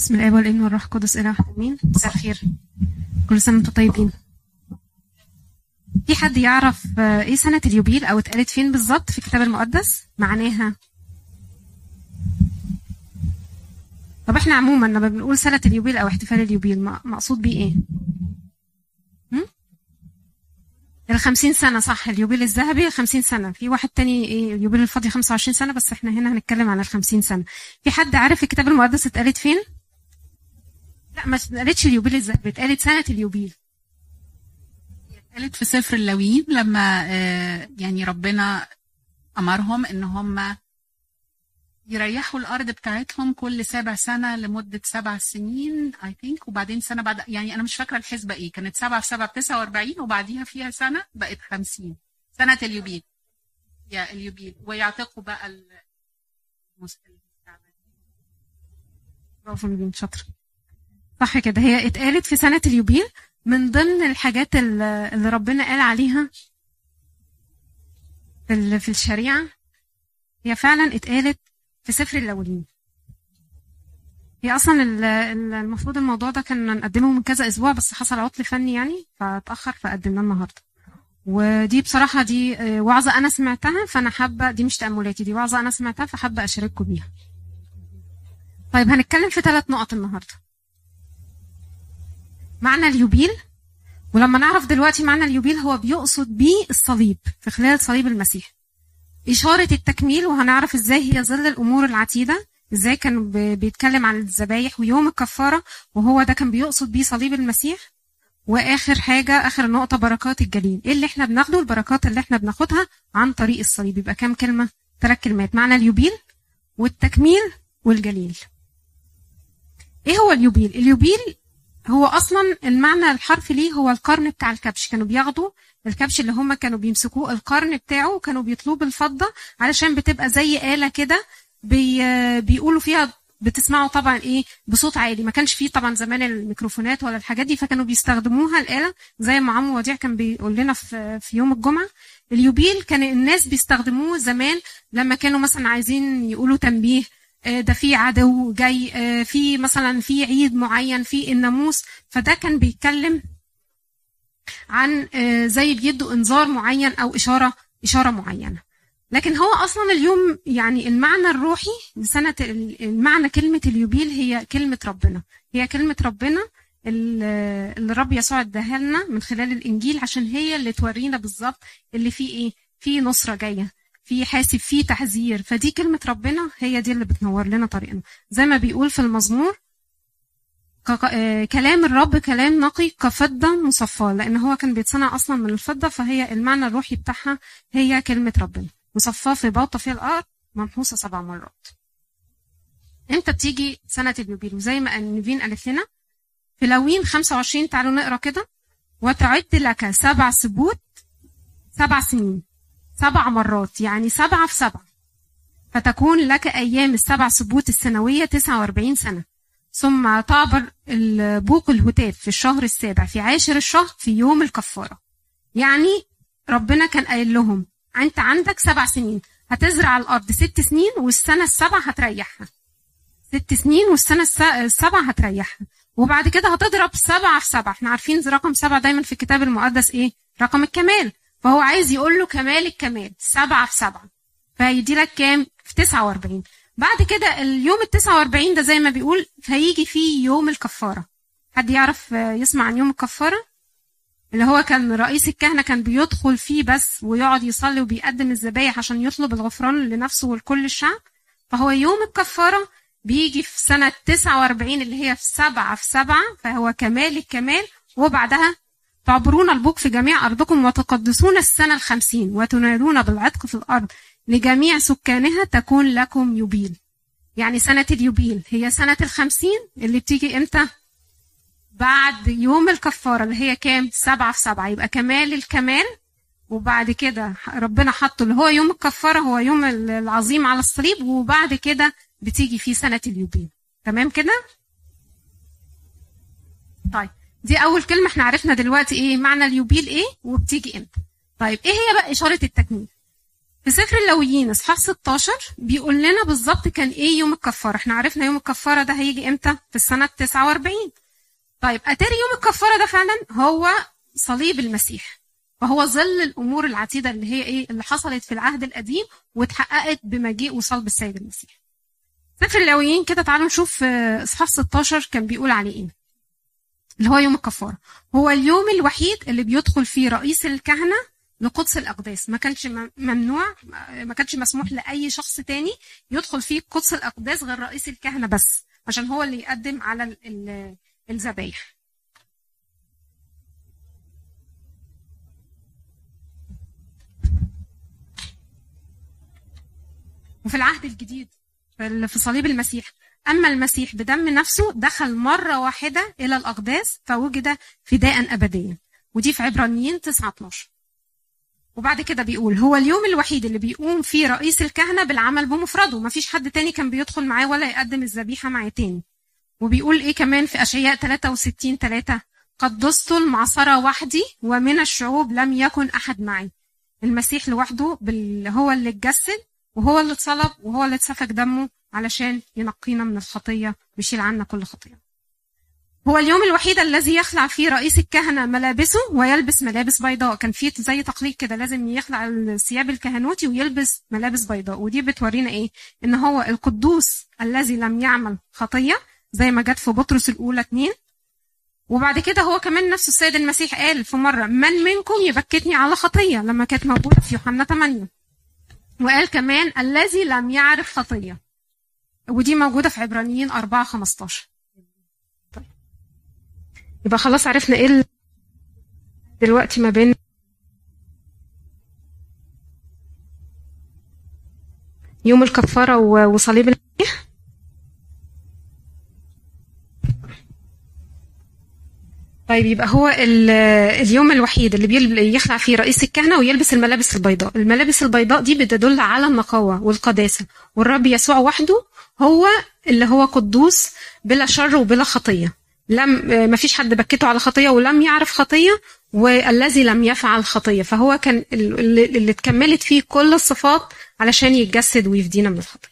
بسم الله والإبن والروح القدس واحد آمين. مساء الخير. كل سنة وأنتم طيبين. في حد يعرف آه، إيه سنة اليوبيل أو اتقالت فين بالظبط في الكتاب المقدس؟ معناها. طب إحنا عموما لما بنقول سنة اليوبيل أو احتفال اليوبيل مقصود بيه إيه؟ هم؟ الخمسين سنة صح. اليوبيل الذهبي الخمسين سنة. في واحد تاني إيه اليوبيل الفاضي خمسة وعشرين سنة بس إحنا هنا هنتكلم عن الخمسين سنة. في حد عارف الكتاب المقدس اتقالت فين؟ لا ما اتقالتش اليوبيل الذهبي اتقالت سنة اليوبيل. قالت في سفر اللاويين لما آه، يعني ربنا أمرهم إن هم يريحوا الأرض بتاعتهم كل سبع سنة لمدة سبع سنين اي ثينك وبعدين سنة بعد يعني أنا مش فاكرة الحسبة إيه كانت سبعه في سبعه ب 49 وبعديها فيها سنة بقت 50 سنة اليوبيل. يا اليوبيل. ويعتقوا بقى المس- برافو نبيل شاطر صح كده. هي اتقالت في سنة اليوبيل من ضمن الحاجات ال- اللي ربنا قال عليها في ال- في الشريعة. هي فعلا اتقالت في سفر الأولين. هي ال- المفروض الموضوع ده كنا نقدمه من كذا أسبوع بس حصل عطل فني يعني فاتأخر فقدمناه النهاردة. ودي بصراحة دي آه، وعظة أنا سمعتها فأنا حابة دي مش تأملاتي دي وعظة أنا سمعتها فحابة أشارككم بيها. طيب هنتكلم في ثلاث نقط النهارده. معنى اليوبيل؟ ولما نعرف دلوقتي معنى اليوبيل هو بيقصد بيه الصليب في خلال صليب المسيح. إشارة التكميل وهنعرف إزاي هي ظل الأمور العتيدة إزاي كان بيتكلم عن الذبايح ويوم الكفارة وهو ده كان بيقصد بيه صليب المسيح. وآخر حاجة آخر نقطة بركات الجليل. إيه اللي إحنا بناخده؟ البركات اللي إحنا بناخدها عن طريق الصليب. يبقى كام كلمة؟ ثلاث كلمات. معنى اليوبيل والتكميل والجليل. إيه هو اليوبيل؟ اليوبيل هو أصلا المعنى الحرفي ليه هو القرن بتاع الكبش. كانوا بياخدوا الكبش اللي هم كانوا بيمسكوه القرن بتاعه وكانوا بيطلوه بالفضه علشان بتبقى زي آلة كده بي بيقولوا فيها بتسمعوا طبعا إيه بصوت عالي. ما كانش فيه طبعا زمان الميكروفونات ولا الحاجات دي فكانوا بيستخدموها الآلة زي ما عمو وديع كان بيقول لنا في في يوم الجمعة. اليوبيل كان الناس بيستخدموه زمان لما كانوا مثلا عايزين يقولوا تنبيه ده في عدو جاي آه، في مثلا في عيد معين في الناموس. فده كان بيتكلم عن آه، زي بيدوا انذار معين أو إشارة إشارة معينة. لكن هو أصلا اليوم يعني المعنى الروحي لسنة ال- المعنى كلمة اليوبيل هي كلمة ربنا. هي كلمة ربنا ال- اللي الرب يسوع اداها لنا من خلال الإنجيل عشان هي اللي تورينا بالظبط اللي فيه إيه في نصرة جاية. في حاسب في تحذير. فدي كلمة ربنا هي دي اللي بتنور لنا طريقنا. زي ما بيقول في المزمور آه، كلام الرب كلام نقي كفضة مصفاة لأن هو كان بيتصنع أصلا من الفضة فهي المعنى الروحي بتاعها هي كلمة ربنا. مصفاة في باطة في الأرض ممحوسة سبع مرات. إمتى بتيجي سنة اليوبيل؟ وزي ما نيفين قالت لنا في لاويين 25 تعالوا نقرأ كده. وتعد لك سبع سبوت سبع سنين. سبع مرات يعني سبعة في سبعة. فتكون لك أيام السبع سبوت السنوية 49 سنة. ثم تعبر البوق الهتاف في الشهر السابع في عاشر الشهر في يوم الكفارة. يعني ربنا كان قايل لهم أنت عندك سبع سنين هتزرع الأرض ست سنين والسنة السبع هتريحها. ست سنين والسنة الس- السبع هتريحها. وبعد كده هتضرب سبعة في سبعة. إحنا عارفين رقم سبعة دايما في الكتاب المقدس إيه؟ رقم الكمال. فهو عايز يقول له كمال الكمال سبعة في سبعة. فهيدي لك كام؟ في 49 بعد كده اليوم ال 49 ده زي ما بيقول هيجي فيه يوم الكفارة. حد يعرف آه، يسمع عن يوم الكفارة؟ اللي هو كان رئيس الكهنة كان بيدخل فيه بس ويقعد يصلي وبيقدم الذبايح عشان يطلب الغفران لنفسه ولكل الشعب. فهو يوم الكفارة بيجي في سنة 49 اللي هي في سبعة في سبعة. فهو كمال الكمال. وبعدها تعبرون البوق في جميع أرضكم وتقدسون السنة الخمسين وتنادون بالعتق في الأرض لجميع سكانها تكون لكم يوبيل. يعني سنة اليوبيل. هي سنة الخمسين اللي بتيجي إمتى؟ بعد يوم الكفارة اللي هي كام؟ سبعة في سبعة. يبقى كمال الكمال. وبعد كده ربنا حطه اللي هو يوم الكفارة هو يوم العظيم على الصليب. وبعد كده بتيجي فيه سنة اليوبيل. تمام كده؟ طيب. دي أول كلمة إحنا عرفنا دلوقتي إيه معنى اليوبيل إيه وبتيجي إمتى. طيب إيه هي بقى إشارة التكميل؟ في سفر اللويين إصحاح 16 بيقول لنا بالظبط كان إيه يوم الكفارة. إحنا عرفنا يوم الكفارة ده هيجي إمتى؟ في السنة 49 طيب أتاري يوم الكفارة ده فعلا هو صليب المسيح. فهو ظل الأمور العتيدة اللي هي إيه اللي حصلت في العهد القديم واتحققت بمجيء وصلب السيد المسيح. سفر اللاويين كده تعالوا نشوف آه، إصحاح 16 كان بيقول عليه إيه. اللي هو يوم الكفارة. هو اليوم الوحيد اللي بيدخل فيه رئيس الكهنة لقدس الأقداس. ما كانش ممنوع ما كانش مسموح لأي شخص تاني يدخل فيه قدس الأقداس غير رئيس الكهنة بس عشان هو اللي يقدم على ال- ال- الذبايح. وفي العهد الجديد في ال- في صليب المسيح أما المسيح بدم نفسه دخل مرة واحدة إلى الأقداس فوجد فداء أبديا. ودي في عبرانيين 9 12 وبعد كده بيقول هو اليوم الوحيد اللي بيقوم فيه رئيس الكهنة بالعمل بمفرده. مفيش حد تاني كان بيدخل معاه ولا يقدم الذبيحة معاه تاني. وبيقول إيه كمان في أشعياء 63 3 قد دست المعصرة وحدي ومن الشعوب لم يكن أحد معي. المسيح لوحده. هو اللي اتجسد وهو اللي اتصلب وهو اللي اتسفك دمه علشان ينقينا من الخطية ويشيل عنا كل خطية. هو اليوم الوحيد الذي يخلع فيه رئيس الكهنة ملابسه ويلبس ملابس بيضاء. كان في زي تقليد كده لازم يخلع الثياب الكهنوتي ويلبس ملابس بيضاء. ودي بتورينا إيه؟ إن هو القدوس الذي لم يعمل خطية زي ما جت في بطرس الأولى اتنين. وبعد كده هو كمان نفسه السيد المسيح قال في مرة من منكم يبكتني على خطية؟ لما كانت موجودة في يوحنا 8 وقال كمان الذي لم يعرف خطية. ودي موجودة في عبرانيين 4 15 طيب. يبقى خلاص عرفنا ال- دلوقتي ما بين يوم الكفارة وصليب المسيح طيب يبقى هو ال- اليوم الوحيد اللي يخلع فيه رئيس الكهنة ويلبس الملابس البيضاء. الملابس البيضاء دي بتدل على النقاوة والقداسة. والرب يسوع وحده هو اللي هو قدوس بلا شر وبلا خطية. لم ما فيش حد بكته على خطية ولم يعرف خطية والذي لم يفعل خطية. فهو كان ال- اللي اتكملت فيه كل الصفات علشان يتجسد ويفدينا من الخطية.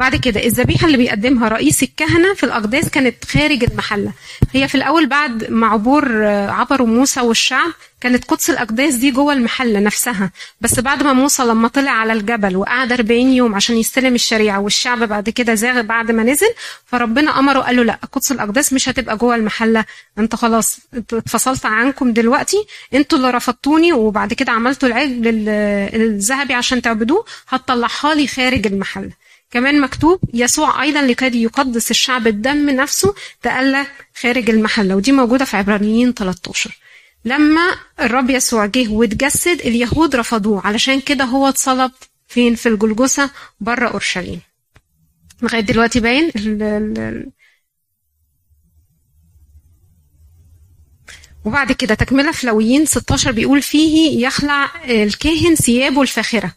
بعد كده الذبيحة اللي بيقدمها رئيس الكهنة في الأقداس كانت خارج المحلة. هي في الأول بعد ما عبور آه، عبروا موسى والشعب كانت قدس الأقداس دي جوه المحلة نفسها. بس بعد ما موسى لما طلع على الجبل وقعد 40 يوم عشان يستلم الشريعة والشعب بعد كده زاغ بعد ما نزل فربنا أمره قال له لا قدس الأقداس مش هتبقى جوه المحلة. أنت خلاص اتفصلت عنكم دلوقتي. أنتوا اللي رفضتوني وبعد كده عملتوا العجل ال- الذهبي عشان تعبدوه. هتطلعها لي خارج المحلة. كمان مكتوب يسوع أيضا لكي يقدس الشعب الدم نفسه تألى خارج المحلة ودي موجودة في عبرانيين 13 لما الرب يسوع جه واتجسد اليهود رفضوه. علشان كده هو اتصلب فين؟ في الجلجسة بره أورشليم. لغاية دلوقتي باين ال- ال- وبعد كده تكملة في لويين 16 بيقول فيه يخلع الكاهن ثيابه الفاخرة.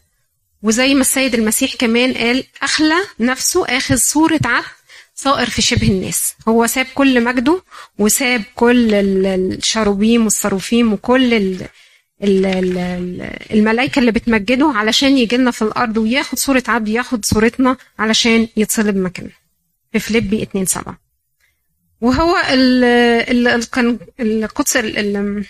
وزي ما السيد المسيح كمان قال أخلى نفسه آخذ صورة عبد صائر في شبه الناس. هو ساب كل مجده وساب كل ال- الشاروبيم والصروفيم وكل ال- ال- ال- ال- الملائكة اللي بتمجده علشان يجي لنا في الأرض وياخد صورة عبد ياخد صورتنا علشان يتصلب مكاننا في فيليبي 2 7 وهو ال ال ال كان القدس ال- ال-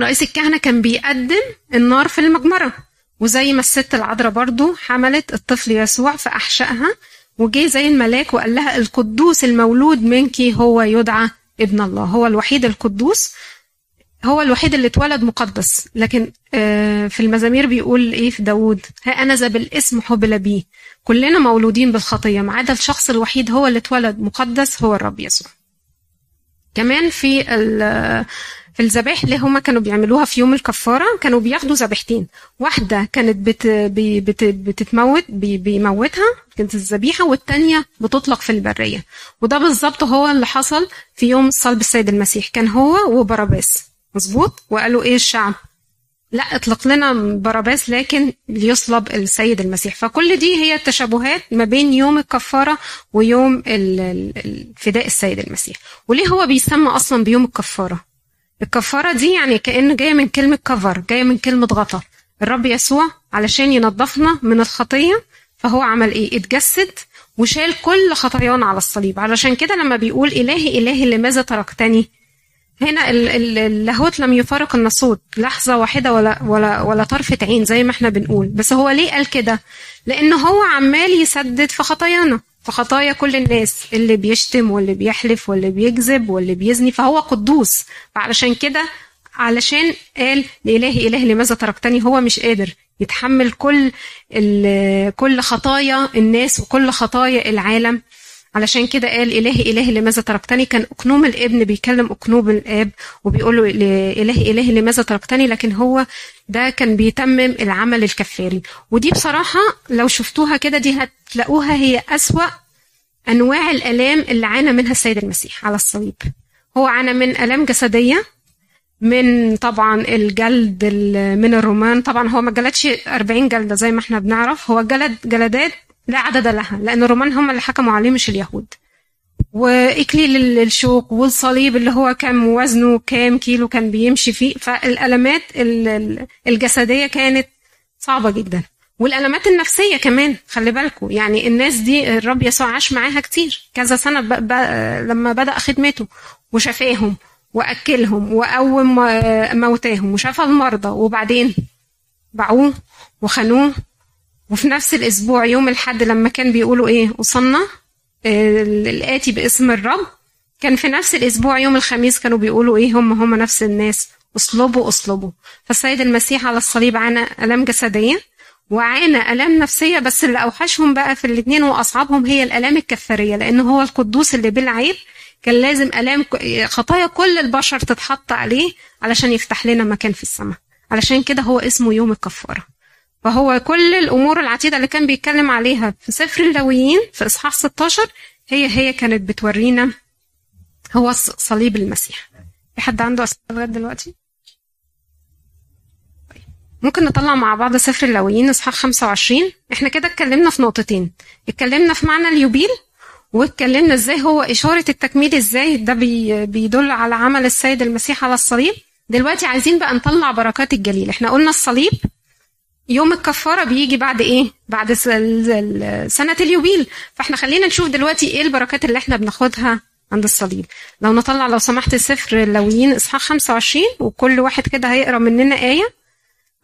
رئيس الكهنة كان بيقدم النار في المجمرة. وزي ما الست العذراء برضو حملت الطفل يسوع في أحشائها وجه زي الملاك وقال لها القدوس المولود منك هو يدعى ابن الله هو الوحيد القدوس هو الوحيد اللي اتولد مقدس. لكن آه، في المزامير بيقول إيه؟ في داود ها أنا ذا بالاسم حبل بيه كلنا مولودين بالخطية ما عدا الشخص الوحيد هو اللي اتولد مقدس هو الرب يسوع. كمان في في الذبائح اللي هما كانوا بيعملوها في يوم الكفارة كانوا بياخدوا ذبيحتين. واحدة كانت بت بي- بت بتتموت بي بيموتها كانت الذبيحة والتانية بتطلق في البرية. وده بالظبط هو اللي حصل في يوم صلب السيد المسيح. كان هو وبراباس. مظبوط؟ وقالوا إيه الشعب؟ لا اطلق لنا باراباس لكن ليصلب السيد المسيح. فكل دي هي التشابهات ما بين يوم الكفارة ويوم فداء السيد المسيح. وليه هو بيسمى أصلا بيوم الكفارة؟ الكفارة دي يعني كأن جاية من كلمة كفر جاية من كلمة غطا. الرب يسوع علشان ينظفنا من الخطية فهو عمل إيه؟ اتجسد وشال كل خطايانا على الصليب. علشان كده لما بيقول إلهي إلهي لماذا تركتني؟ هنا ال- ال- اللاهوت لم يفارق الناسوت لحظة واحدة ولا ولا ولا طرفة عين زي ما إحنا بنقول. بس هو ليه قال كده؟ لأن هو عمال يسدد في خطايانا. في خطايا كل الناس اللي بيشتم واللي بيحلف واللي بيكذب واللي بيزني فهو قدوس. فعلشان كده علشان قال لإلهي إلهي لماذا تركتني؟ هو مش قادر يتحمل كل كل خطايا الناس وكل خطايا العالم. علشان كده قال إلهي إلهي لماذا تركتني؟ كان أقنوم الإبن بيكلم أقنوم الآب وبيقول له إلهي إلهي لماذا تركتني؟ لكن هو ده كان بيتمم العمل الكفاري. ودي بصراحة لو شفتوها كده دي هتلاقوها هي أسوأ أنواع الآلام اللي عانى منها السيد المسيح على الصليب. هو عانى من آلام جسدية من طبعا الجلد ال- من الرومان. طبعا هو ما جلدش 40 جلدة زي ما إحنا بنعرف. هو جلد جلدات لا عدد لها لأن الرومان هم اللي حكموا عليه مش اليهود. وإكليل ال- الشوك والصليب اللي هو كان وزنه كام كيلو كان بيمشي فيه. فالألمات ال- ال- الجسدية كانت صعبة جدا. والألمات النفسية كمان خلي بالكم يعني الناس دي الرب يسوع عاش معاها كتير. كذا سنة ب... ب... لما بدأ خدمته وشفاهم وأكلهم وقوم آه، موتاهم وشفى المرضى وبعدين باعوه وخانوه وفي نفس الأسبوع يوم الحد لما كان بيقولوا إيه وصلنا آه، الآتي باسم الرب كان في نفس الأسبوع يوم الخميس كانوا بيقولوا إيه هم هم نفس الناس اصلبوا اصلبوا. فالسيد المسيح على الصليب عانى آلام جسدية وعانى آلام نفسية بس اللي أوحشهم بقى في الاتنين وأصعبهم هي الآلام الكفارية لأن هو القدوس اللي بلا عيب كان لازم آلام خطايا كل البشر تتحط عليه علشان يفتح لنا مكان في السماء. علشان كده هو اسمه يوم الكفارة. فهو كل الأمور العتيدة اللي كان بيتكلم عليها في سفر اللاويين في إصحاح 16 هي هي كانت بتورينا هو صليب المسيح. في حد عنده أسئلة لغاية دلوقتي؟ ممكن نطلع مع بعض سفر اللاويين إصحاح 25 إحنا كده اتكلمنا في نقطتين. اتكلمنا في معنى اليوبيل واتكلمنا إزاي هو إشارة التكميل إزاي ده بي بيدل على عمل السيد المسيح على الصليب. دلوقتي عايزين بقى نطلع بركات الجليل. إحنا قلنا الصليب يوم الكفارة بيجي بعد إيه؟ بعد س- ال- ال- سنة اليوبيل. فإحنا خلينا نشوف دلوقتي إيه البركات اللي إحنا بناخدها عند الصليب. لو نطلع لو سمحت سفر اللاويين إصحاح 25 وكل واحد كده هيقرأ مننا آية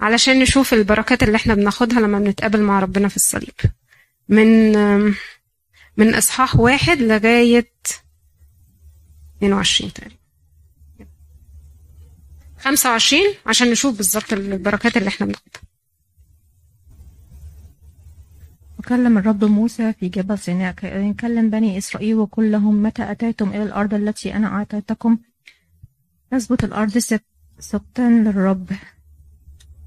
علشان نشوف البركات اللي إحنا بناخدها لما بنتقابل مع ربنا في الصليب. من من إصحاح واحد لغاية 22 تقريبا. 25 عشان نشوف بالظبط البركات اللي إحنا بناخدها. وكلم الرب موسى في جبل سيناء كلم بني إسرائيل وقل لهم متى أتيتم إلى الأرض التي أنا أعطيتكم؟ تثبت الأرض سبت سبتا للرب.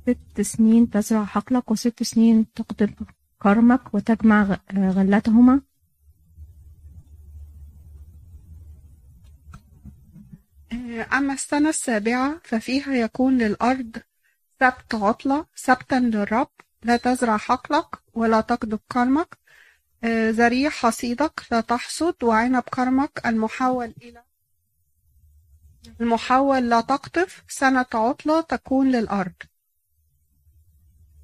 ست سنين تزرع حقلك وست سنين تقطب كرمك وتجمع غلتهما. أما السنة السابعة ففيها يكون للأرض سبت عطلة سبتا للرب. لا تزرع حقلك ولا تقضب كرمك. آه، زريع حصيدك لا تحصد وعنب كرمك المحول إلى المحول لا تقطف سنة عطلة تكون للأرض.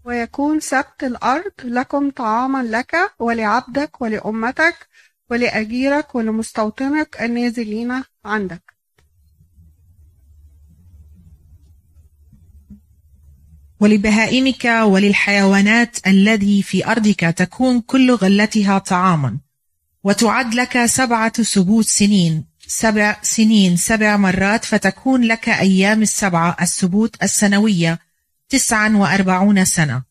ويكون سبت الأرض لكم طعاما لك ولعبدك ولأمتك ولأجيرك ولمستوطنك النازلين عندك. ولبهائمك وللحيوانات الذي في أرضك تكون كل غلتها طعاما. وتعد لك سبعة سبوت سنين سبع سنين سبع مرات فتكون لك أيام السبعة السبوت السنوية تسعا وأربعون سنة.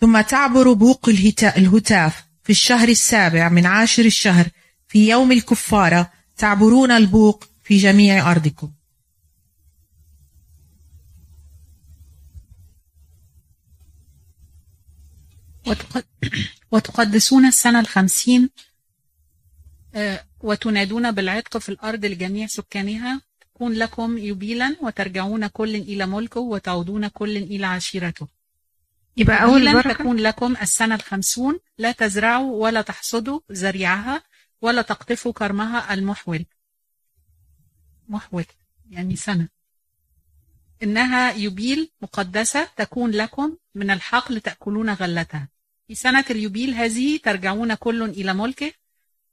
ثم تعبر بوق الهتا- الهتاف في الشهر السابع من عاشر الشهر في يوم الكفارة تعبرون البوق في جميع أرضكم. وتقدسون السنة الخمسين آه، وتنادون بالعتق في الأرض لجميع سكانها. تكون لكم يبيلا وترجعون كل إلى ملكه وتعودون كل إلى عشيرته. يبقى يبيلا بركة. تكون لكم السنة الخمسون. لا تزرعوا ولا تحصدوا زريعها ولا تقطفوا كرمها المحول. محول يعني سنة. إنها يوبيل مقدسة تكون لكم من الحقل تأكلون غلتها. في سنة اليوبيل هذه ترجعون كل إلى ملكه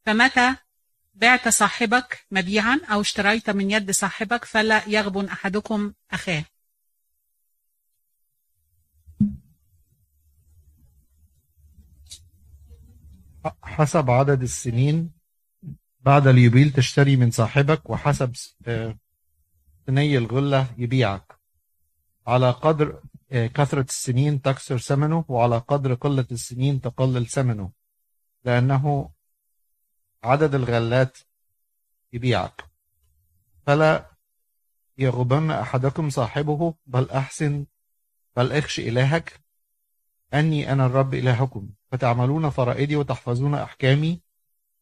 فمتى بعت صاحبك مبيعا أو اشتريت من يد صاحبك فلا يغبن أحدكم أخاه حسب عدد السنين بعد اليوبيل تشتري من صاحبك وحسب س- آه، الغلة يبيعك. على قدر آه، كثرة السنين تكسر ثمنه وعلى قدر قلة السنين تقلل ثمنه لأنه عدد الغلات يبيعك. فلا يغبن أحدكم صاحبه بل أحسن بل اخش إلهك. أني أنا الرب إلهكم. فتعملون فرائدي وتحفظون أحكامي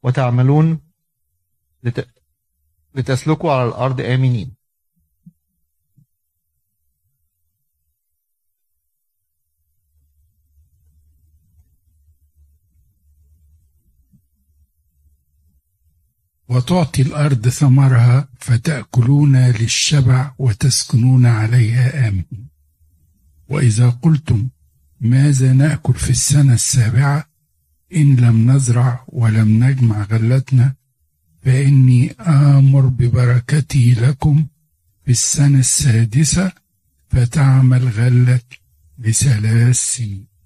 وتعملون لت... لتسلكوا على الأرض آمنين. وتعطي الأرض ثمرها فتأكلون للشبع وتسكنون عليها آمنين. وإذا قلتم ماذا نأكل في السنة السابعة إن لم نزرع ولم نجمع غلتنا فإني آمر ببركتي لكم في السنة السادسة فتعمل غلة لثلاث سنين.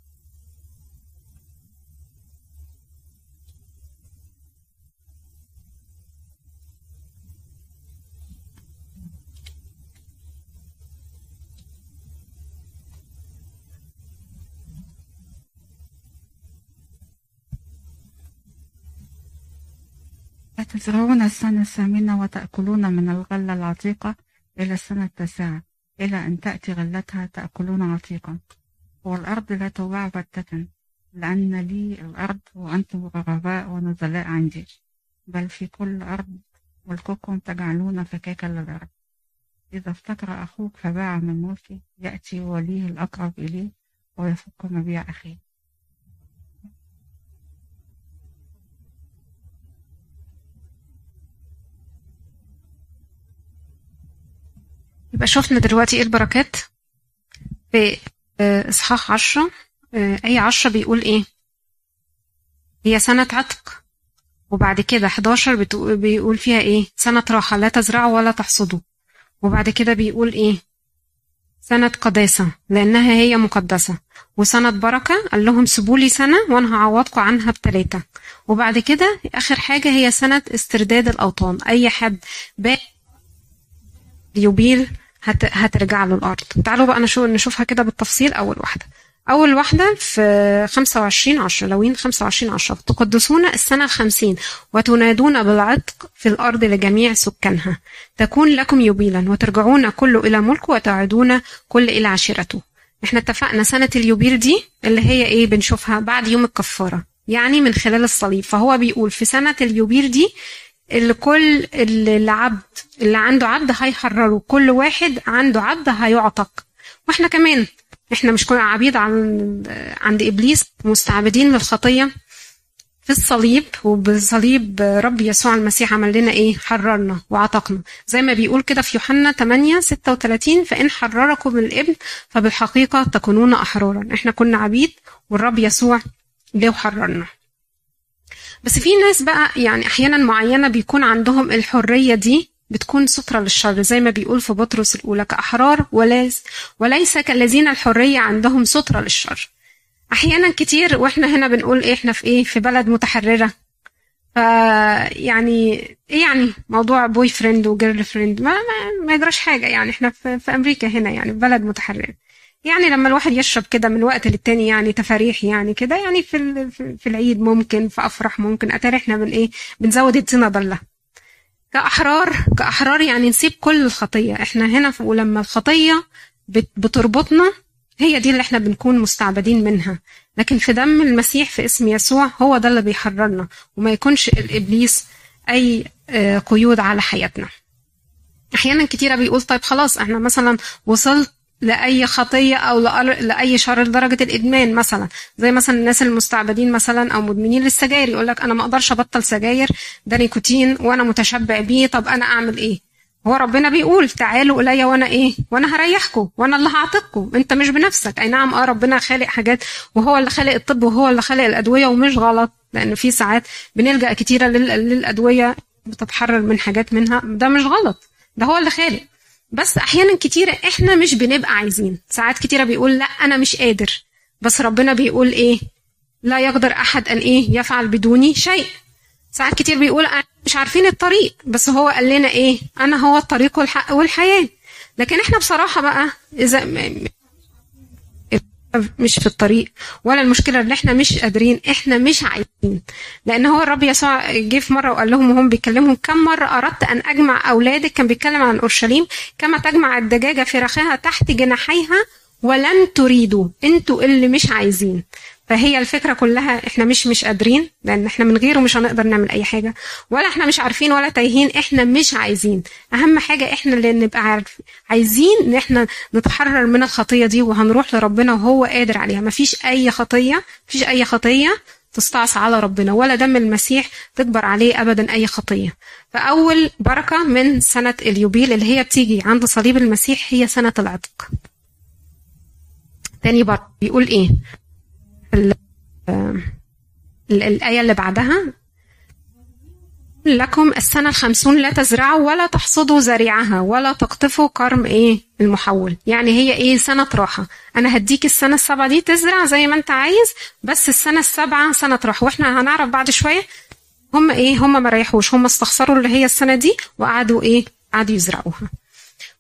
فتزرعون السنة الثامنة وتأكلون من الغلة العتيقة إلى السنة التاسعة. إلى أن تأتي غلتها تأكلون عتيقا. والأرض لا تباع بتة لأن لي الأرض وأنتم غرباء ونزلاء عندي. بل في كل أرض ملككم تجعلون فكاكا للأرض. إذا افتكر أخوك فباع من ملكه يأتي وليه الأقرب إليه ويفك مبيع أخيه. يبقى شفنا دلوقتي إيه البركات في آه، إصحاح عشرة. آه، أي عشرة بيقول إيه؟ هي سنة عتق. وبعد كده 11 بتقول بيقول فيها إيه؟ سنة راحة لا تزرعوا ولا تحصدوا. وبعد كده بيقول إيه؟ سنة قداسة لأنها هي مقدسة. وسنة بركة قال لهم سيبوا لي سنة وأنا هعوضكم عنها بتلاتة. وبعد كده آخر حاجة هي سنة استرداد الأوطان. أي حد باق يوبيل هت... هترجع له الأرض. تعالوا بقى نشوف نشوفها كده بالتفصيل أول واحدة. أول واحدة في 25 عشرة لوين 25 عشرة؟ تقدسون السنة الخمسين وتنادون بالعتق في الأرض لجميع سكانها. تكون لكم يوبيلا وترجعون كل إلى ملكه وتعودون كل إلى عشيرته. إحنا اتفقنا سنة اليوبيل دي اللي هي إيه بنشوفها بعد يوم الكفارة يعني من خلال الصليب. فهو بيقول في سنة اليوبيل دي اللي كل العبد اللي عنده عبد هيحرره. كل واحد عنده عبد هيعتق. وإحنا كمان إحنا مش كنا عبيد عن عند إبليس مستعبدين للخطية في الصليب وبصليب رب يسوع المسيح عمل لنا إيه؟ حررنا وعتقنا. زي ما بيقول كده في يوحنا 8 36 فإن حرركم الابن فبالحقيقة تكونون أحرارا. إحنا كنا عبيد والرب يسوع جه وحررنا بس في ناس بقى يعني أحيانا معينة بيكون عندهم الحرية دي بتكون سترة للشر زي ما بيقول في بطرس الأولى كأحرار وليس وليس كالذين الحرية عندهم سترة للشر. أحيانا كتير وإحنا هنا بنقول إيه إحنا في إيه؟ في بلد متحررة. يعني إيه يعني؟ موضوع boyfriend و girlfriend ما ما, ما يجراش حاجة يعني إحنا في, في أمريكا هنا يعني في بلد متحررة. يعني لما الواحد يشرب كده من وقت للتاني يعني تفاريح يعني كده يعني في في العيد ممكن في أفراح ممكن أتاري إحنا بن إيه بنزود الطينه بله كأحرار كأحرار يعني نسيب كل الخطية. إحنا هنا ولما الخطية بت- بتربطنا هي دي اللي إحنا بنكون مستعبدين منها. لكن في دم المسيح في اسم يسوع هو ده اللي بيحررنا. وما يكونش الإبليس أي آه، قيود على حياتنا. أحيانا كتيرة بيقول طيب خلاص إحنا مثلا وصلت لأي خطية أو لأر- لأي شر لدرجة الإدمان مثلا. زي مثلا الناس المستعبدين مثلا أو مدمنين للسجاير يقول لك أنا ما أقدرش أبطل سجاير ده نيكوتين وأنا متشبع بيه طب أنا أعمل إيه؟ هو ربنا بيقول تعالوا إلي وأنا إيه؟ وأنا هريحكم وأنا اللي هعتقكم. أنت مش بنفسك. أي نعم آه ربنا خالق حاجات وهو اللي خالق الطب وهو اللي خالق الأدوية ومش غلط لأن في ساعات بنلجأ كتيرة لل- للأدوية بتتحرر من حاجات منها. ده مش غلط. ده هو اللي خالق. بس أحيانا كتيره إحنا مش بنبقى عايزين. ساعات كتيرة بيقول لا أنا مش قادر. بس ربنا بيقول إيه؟ لا يقدر أحد أن إيه؟ يفعل بدوني شيء. ساعات كتير بيقول مش عارفين الطريق. بس هو قال لنا إيه؟ أنا هو الطريق والحق والحياة. لكن إحنا بصراحة بقى إذا مش في الطريق ولا المشكلة إن إحنا مش قادرين إحنا مش عايزين. لأن هو الرب يسوع جه في مرة وقال لهم وهم بيكلمهم كم مرة أردت أن أجمع أولادك؟ كان بيتكلم عن أورشليم. كما تجمع الدجاجة فراخها تحت جناحيها ولن تريدوا أنتوا اللي مش عايزين. فهي الفكرة كلها إحنا مش مش قادرين لأن إحنا من غيره مش هنقدر نعمل أي حاجة ولا إحنا مش عارفين ولا تايهين إحنا مش عايزين. أهم حاجة إحنا اللي نبقى عارف عايزين إن إحنا نتحرر من الخطية دي وهنروح لربنا وهو قادر عليها. مفيش أي خطية مفيش أي خطية تستعصى على ربنا ولا دم المسيح تكبر عليه ابدا أي خطية. فأول بركة من سنة اليوبيل اللي هي بتيجي عند صليب المسيح هي سنة العتق. تاني بركه بيقول إيه؟ الآية اللي بعدها. لكم السنة الخمسون لا تزرعوا ولا تحصدوا زريعها ولا تقطفوا كرم إيه؟ المحول. يعني هي إيه؟ سنة راحة. أنا هديك السنة السبعة دي تزرع زي ما أنت عايز بس السنة السبعة سنة راحة. وإحنا هنعرف بعد شوية هم إيه؟ هم ما ريحوش. هم استخسروا اللي هي السنة دي وقعدوا إيه؟ قعدوا يزرعوها.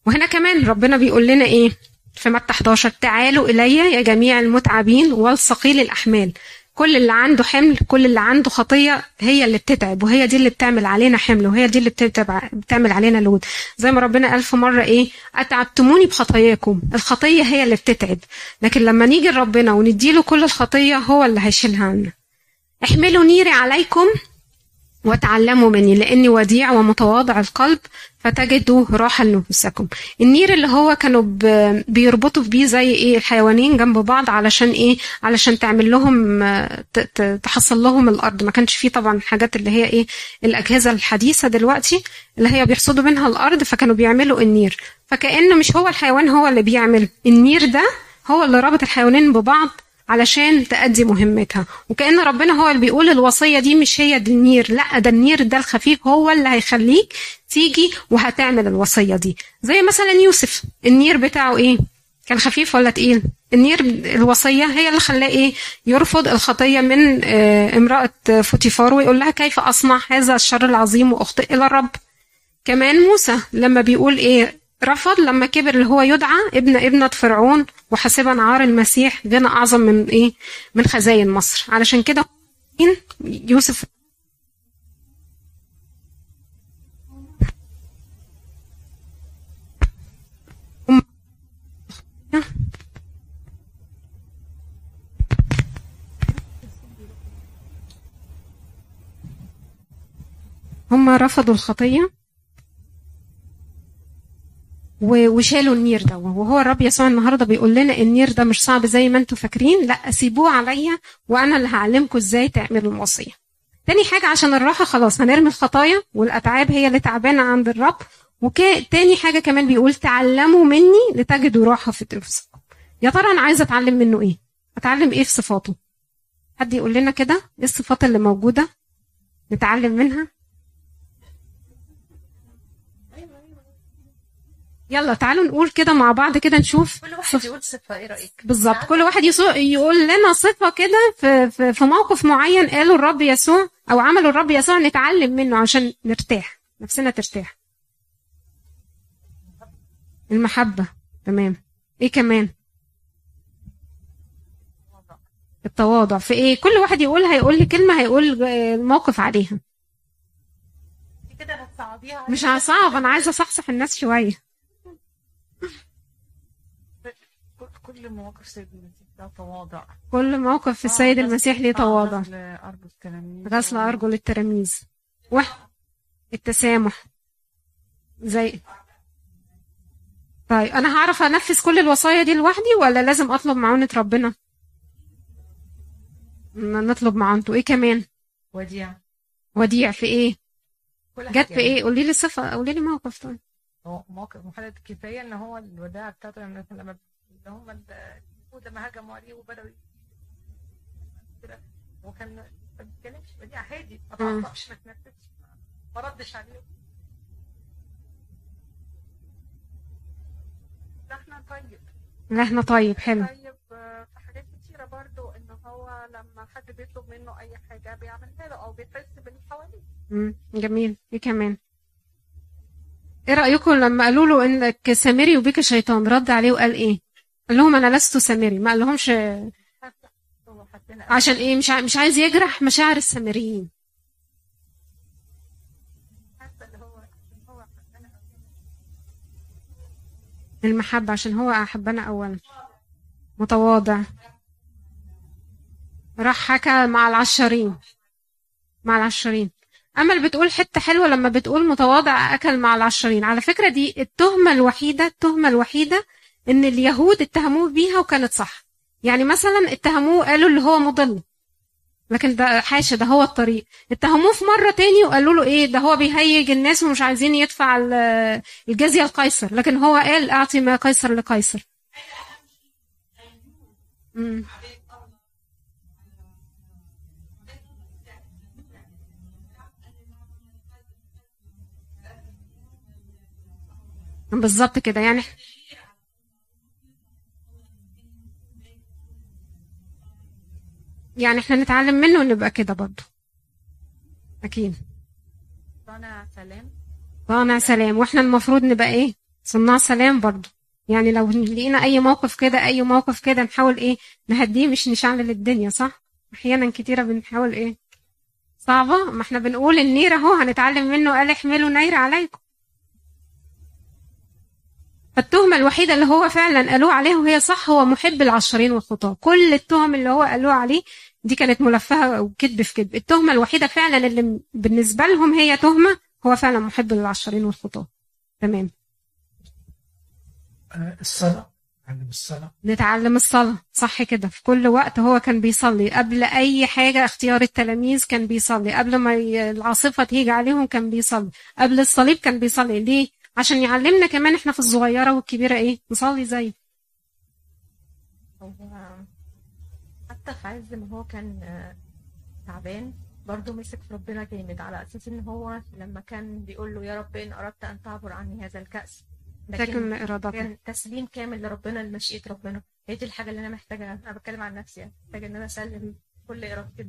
وهنا كمان ربنا بيقول لنا إيه؟ في متى 11 تعالوا إلي يا جميع المتعبين والثقيل الأحمال. كل اللي عنده حمل كل اللي عنده خطية هي اللي بتتعب وهي دي اللي بتعمل علينا حمل وهي دي اللي بتعمل علينا لود. زي ما ربنا قال في مرة إيه؟ أتعبتموني بخطاياكم. الخطية هي اللي بتتعب. لكن لما نيجي لربنا ونديله كل الخطية هو اللي هيشيلها عنا احملوا نيري عليكم. وتعلموا مني لأني وديع ومتواضع القلب فتجدوا راحة لنفوسكم. النير اللي هو كانوا بيربطوا بيه زي إيه؟ الحيوانين جنب بعض علشان إيه؟ علشان تعمل لهم تحصل لهم الأرض. ما كانش فيه طبعا حاجات اللي هي إيه؟ الأجهزة الحديثة دلوقتي اللي هي بيحصدوا منها الأرض فكانوا بيعملوا النير. فكأن مش هو الحيوان هو اللي بيعمل النير ده هو اللي رابط الحيوانين ببعض. علشان تأدي مهمتها. وكأن ربنا هو اللي بيقول الوصية دي مش هي النير. لا ده النير ده الخفيف هو اللي هيخليك تيجي وهتعمل الوصية دي. زي مثلا يوسف النير بتاعه إيه؟ كان خفيف ولا تقيل؟ النير الوصية هي اللي خلاه إيه؟ يرفض الخطية من آه، امرأة فوتيفار ويقول لها كيف أصنع هذا الشر العظيم وأخطئ إلى الرب. كمان موسى لما بيقول إيه؟ رفض لما كبر اللي هو يدعى ابن ابنة فرعون وحاسبا عار المسيح غنى أعظم من إيه؟ من خزاين مصر. علشان كده يوسف هم رفضوا الخطية. و- وشالوا النير ده. وهو الرب يسوع النهارده بيقول لنا النير ده مش صعب زي ما أنتم فاكرين. لا سيبوه عليا وأنا اللي هعلمكم إزاي تعملوا الوصية. تاني حاجة عشان الراحة خلاص هنرمي الخطايا والأتعاب هي اللي تعبانة عند الرب. وتاني حاجة كمان بيقول تعلموا مني لتجدوا راحة في نفسكم يا ترى أنا عايزه أتعلم منه إيه؟ أتعلم إيه في صفاته؟ حد يقول لنا كده؟ إيه الصفات اللي موجودة نتعلم منها؟ يلا تعالوا نقول كده مع بعض كده نشوف. كل واحد يقول صفة إيه رأيك؟ بالظبط. كل واحد يسوع يقول لنا صفة كده في, في في موقف معين قاله الرب يسوع أو عمله الرب يسوع نتعلم منه عشان نرتاح نفسنا ترتاح. المحبة. تمام. إيه كمان؟ التواضع. في إيه؟ كل واحد يقول هيقول لي كلمة هيقول الموقف عليها. كده هتصعبيها مش هصعب أنا عايزة أصحصح الناس شوية. كل مواقف سيدنا المسيح ده تواضع. كل موقف في السيد المسيح ليه تواضع. غسل أرجل التلاميذ. غسل أرجل التلاميذ. واحد. التسامح. زي. طيب أنا هعرف أنفذ كل الوصايا دي لوحدي ولا لازم أطلب معونة ربنا؟ نطلب معونته. إيه كمان؟ وديع. وديع في إيه؟ جت في إيه؟ قولي لي صفة قولي لي موقف. طيب. هو موقف محدد كفاية إن هو الوداع بتاعته لما اللي هم اليهود لما هجموا عليه وبدأوا كده وكان ما بيتكلمش وديع هادي ما. تعصبش ما تنرفزش ما ردش عليه. إحنا طيب. إحنا طيب حلو. طيب في حاجات كتيرة برضو إن هو لما حد بيطلب منه أي حاجة بيعملها له أو بيحس باللي حواليه. مم. جميل. إيه كمان؟ إيه رأيكم لما قالوا له إنك سامري وبك شيطان رد عليه وقال إيه؟ قال لهم أنا لست سامري. ما قال لهمش عشان إيه؟ مش مش عايز يجرح مشاعر السامريين. المحبة عشان هو أحبنا أولا. متواضع. راح حكى مع العشرين. مع العشرين. اللي بتقول حتة حلوة لما بتقول متواضع أكل مع العشرين. على فكرة دي التهمة الوحيدة التهمة الوحيدة إن اليهود اتهموه بيها وكانت صح. يعني مثلا اتهموه قالوا اللي هو مضل. لكن ده حاشا ده هو الطريق. اتهموه في مرة تاني وقالوا له إيه ده هو بيهيج الناس ومش عايزين يدفع ال- الجزية لقيصر. لكن هو قال أعطي ما قيصر لقيصر. بالظبط كده. يعني يعني إحنا نتعلم منه ونبقى كده برضه. أكيد. صانع سلام. صانع سلام. وإحنا المفروض نبقى إيه؟ صناع سلام برضه. يعني لو لقينا أي موقف كده أي موقف كده نحاول إيه؟ نهديه مش نشعل الدنيا صح؟ أحيانا كتيرة بنحاول إيه؟ صعبة. ما إحنا بنقول النير أهو هنتعلم منه. قال احملوا نير عليكم. فالتهمة الوحيدة اللي هو فعلا قالوه عليه وهي صح هو محب العشرين والخطاة كل التهم اللي هو قالوه عليه دي كانت ملفهة وكذب في كذب. التهمة الوحيدة فعلا اللي بالنسبة لهم هي تهمة هو فعلا محب للعشرين والخطاة تمام. آه، الصلاة. علم الصلاة. نتعلم الصلاة. صح كده. في كل وقت هو كان بيصلي. قبل أي حاجة اختيار التلاميذ كان بيصلي. قبل ما العاصفة تيجي عليهم كان بيصلي. قبل الصليب كان بيصلي. ليه؟ عشان يعلمنا كمان إحنا في الصغيرة والكبيرة إيه نصلي زي. هو حتى في عز ما هو كان تعبان برضه مسك في ربنا جامد على أساس إن هو لما كان بيقول له يا رب إن أردت أن تعبر عني هذا الكأس. لكن إرادتنا كان تسليم كامل لربنا لمشيئة ربنا. هي دي الحاجة اللي أنا محتاجة. أنا بتكلم عن نفسي يعني. محتاجة إن أنا أسلم كل إرادتي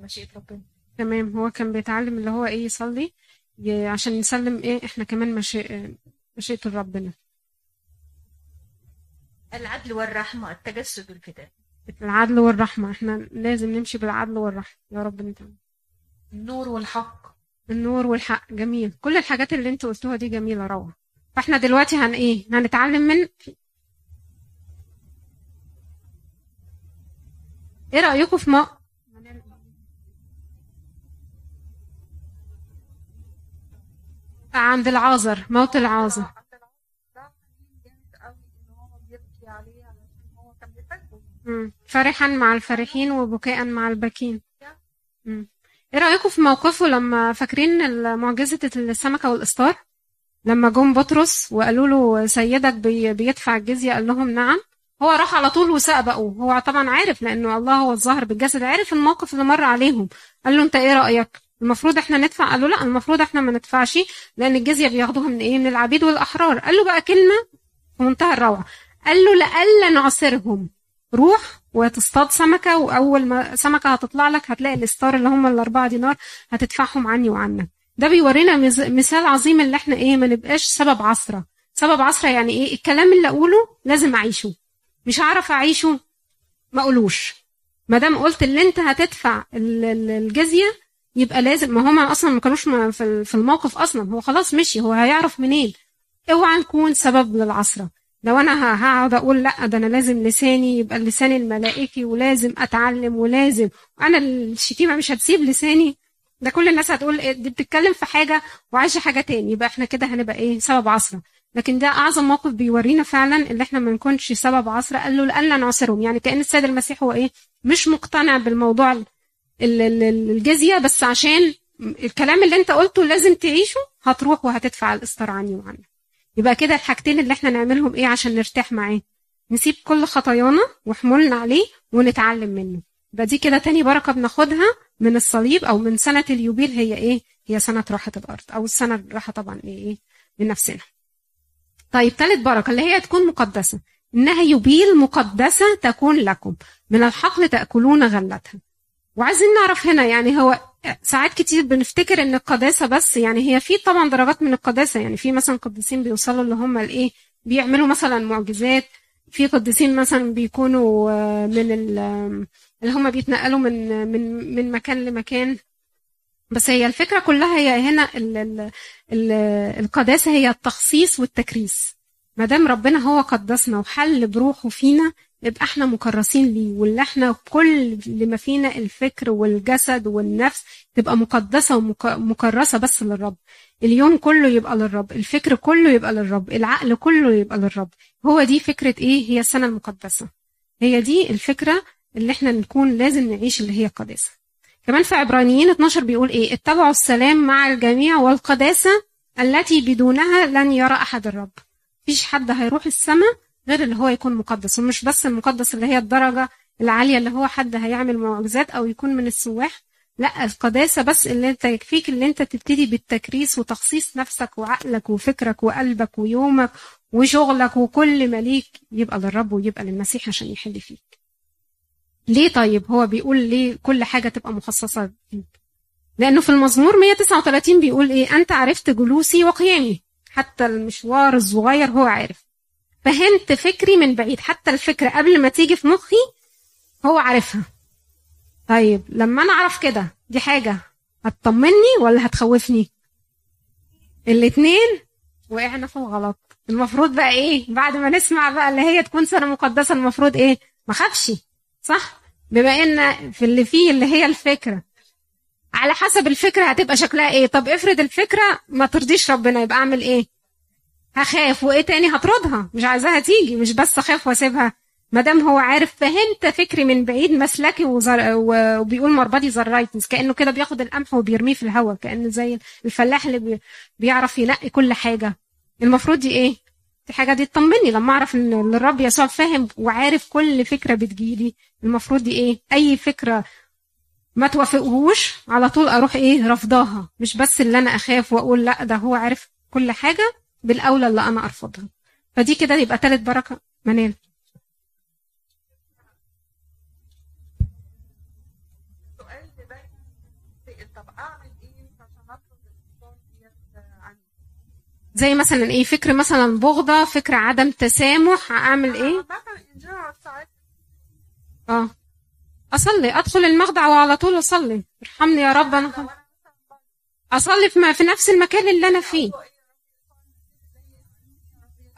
لمشيئة ربنا. تمام. هو كان بيتعلم اللي هو إيه يصلي. عشان نسلم إيه إحنا كمان مشيئة مشيئة ربنا. العدل والرحمة التجسد والفداء العدل والرحمة إحنا لازم نمشي بالعدل والرحمة. يا رب نتعلم. النور والحق. النور والحق جميل. كل الحاجات اللي أنتوا قلتوها دي جميلة روعة. فاحنا دلوقتي هن إيه؟ هنتعلم من إيه رأيكم في ما عند العازر موت العازر. فرحا مع الفرحين وبكاء مع الباكين. إيه رأيكم في موقفه لما فاكرين معجزة السمكة والإسطار لما جم بطرس وقالوا له سيدك بي- بيدفع الجزية قال لهم نعم. هو راح على طول وسأبقوا هو طبعا عارف لأنه الله هو الظاهر بالجسد عارف الموقف اللي مر عليهم. قال له انت إيه رأيك؟ المفروض إحنا ندفع؟ قال له لا المفروض إحنا ما ندفعش لأن الجزية بياخدوها من إيه؟ من العبيد والأحرار. قال له بقى كلمة في منتهى الروعة. قال له لألا نعصرهم روح وتصطاد سمكة وأول ما سمكة هتطلع لك هتلاقي الإستار اللي هم الأربعة دينار هتدفعهم عني وعنك. ده بيورينا مثال عظيم اللي إحنا إيه ما نبقاش سبب عصرة. سبب عصرة يعني إيه؟ الكلام اللي أقوله لازم أعيشه. مش هعرف أعيشه ما أقولوش. ما دام قلت اللي أنت هتدفع ال- ال- الجزية يبقى لازم. ما هما أصلا ما كانوش في ال- في الموقف أصلا. هو خلاص مشي. هو هيعرف منين؟ اوعى نكون سبب للعصرة. لو أنا هقعد أقول لا ده أنا لازم لساني يبقى اللسان الملائكي ولازم أتعلم ولازم. وأنا الشتيمة مش هتسيب لساني. ده كل الناس هتقول إيه؟ دي بتتكلم في حاجة وعايشة حاجة تاني. يبقى إحنا كده هنبقى إيه؟ سبب عصرة. لكن ده أعظم موقف بيورينا فعلا اللي إحنا ما نكونش سبب عصرة. قال له لألا نعصرهم. يعني كأن السيد المسيح هو إيه؟ مش مقتنع بالموضوع ال- ال- ال- الجزية بس عشان الكلام اللي انت قلته لازم تعيشه هتروح وهتدفع الإصدار عني وعنك. يبقى كده الحاجتين اللي إحنا نعملهم إيه عشان نرتاح معاه؟ نسيب كل خطايانا وحمولنا عليه ونتعلم منه. يبقى دي كده تاني بركة بناخدها من الصليب أو من سنة اليوبيل هي إيه؟ هي سنة راحة الأرض أو السنة الراحة طبعا إيه؟ لنفسنا. طيب تالت بركة اللي هي تكون مقدسة. إنها يبيل مقدسة تكون لكم. من الحقل تأكلون غلتها. وعايزين نعرف هنا يعني هو ساعات كتير بنفتكر إن القداسة بس يعني هي في طبعا درجات من القداسة يعني في مثلا قديسين بيوصلوا اللي هم الايه بيعملوا مثلا معجزات في قديسين مثلا بيكونوا آه، من اللي هم بيتنقلوا من من من مكان لمكان. بس هي الفكرة كلها هي هنا ال ال ال القداسة هي التخصيص والتكريس. ما دام ربنا هو قدسنا وحل بروحه فينا يبقى إحنا مكرسين ليه؟ واللي إحنا كل اللي ما فينا الفكر والجسد والنفس تبقى مقدسة ومكرسه بس للرب. اليوم كله يبقى للرب الفكر كله يبقى للرب العقل كله يبقى للرب. هو دي فكرة إيه؟ هي السنة المقدسة. هي دي الفكرة اللي إحنا نكون لازم نعيش اللي هي القداسة. كمان في عبرانيين 12 بيقول إيه؟ اتبعوا السلام مع الجميع والقداسة التي بدونها لن يرى أحد الرب. مفيش حد هيروح السماء غير اللي هو يكون مقدس ومش بس المقدس اللي هي الدرجة العالية اللي هو حد هيعمل معجزات أو يكون من السواح لا القداسة بس اللي أنت يكفيك اللي أنت تبتدي بالتكريس وتخصيص نفسك وعقلك وفكرك وقلبك ويومك وشغلك وكل ما ليك يبقى للرب ويبقى للمسيح عشان يحل فيك. ليه طيب هو بيقول ليه كل حاجة تبقى مخصصة لأنه في المزمور 139 بيقول إيه؟ أنت عرفت جلوسي وقيامي. حتى المشوار الصغير هو عارف. فهمت فكري من بعيد. حتى الفكرة قبل ما تيجي في مخي هو عارفها. طيب لما أنا أعرف كده دي حاجة هتطمني ولا هتخوفني؟ الاتنين وقعنا في الغلط. المفروض بقى إيه؟ بعد ما نسمع بقى اللي هي تكون سنة مقدسة المفروض إيه؟ ما خافش صح؟ بما إن في اللي فيه اللي هي الفكرة. على حسب الفكرة هتبقى شكلها إيه. طب افرض الفكرة ما ترضيش ربنا يبقى أعمل إيه؟ هخاف وإيه تاني هطردها؟ مش عايزاها تيجي مش بس أخاف وأسيبها. ما دام هو عارف فهمت فكري من بعيد مسلكي وزر... وبيقول مربدي زرايتنس كأنه كده بياخد القمح وبيرميه في الهواء كأنه زي الفلاح اللي بي... بيعرف ينقي كل حاجة. المفروض دي إيه؟ دي حاجة دي تطمني. لما أعرف إن الرب يسوع فاهم وعارف كل فكرة بتجيلي المفروض دي إيه؟ أي فكرة ما توافقهوش على طول أروح إيه؟ رفضاها مش بس اللي أنا أخاف وأقول لأ ده هو عارف كل حاجة بالأولى اللي أنا أرفضها. فدي كده يبقى تالت بركة. منال. عني زي مثلا إيه؟ فكر مثلا بغضة فكر عدم تسامح أعمل إيه؟ آه. أصلي. أدخل المخدع وعلى طول أصلي. ارحمني يا رب أنا أصلي في, في نفس المكان اللي أنا فيه.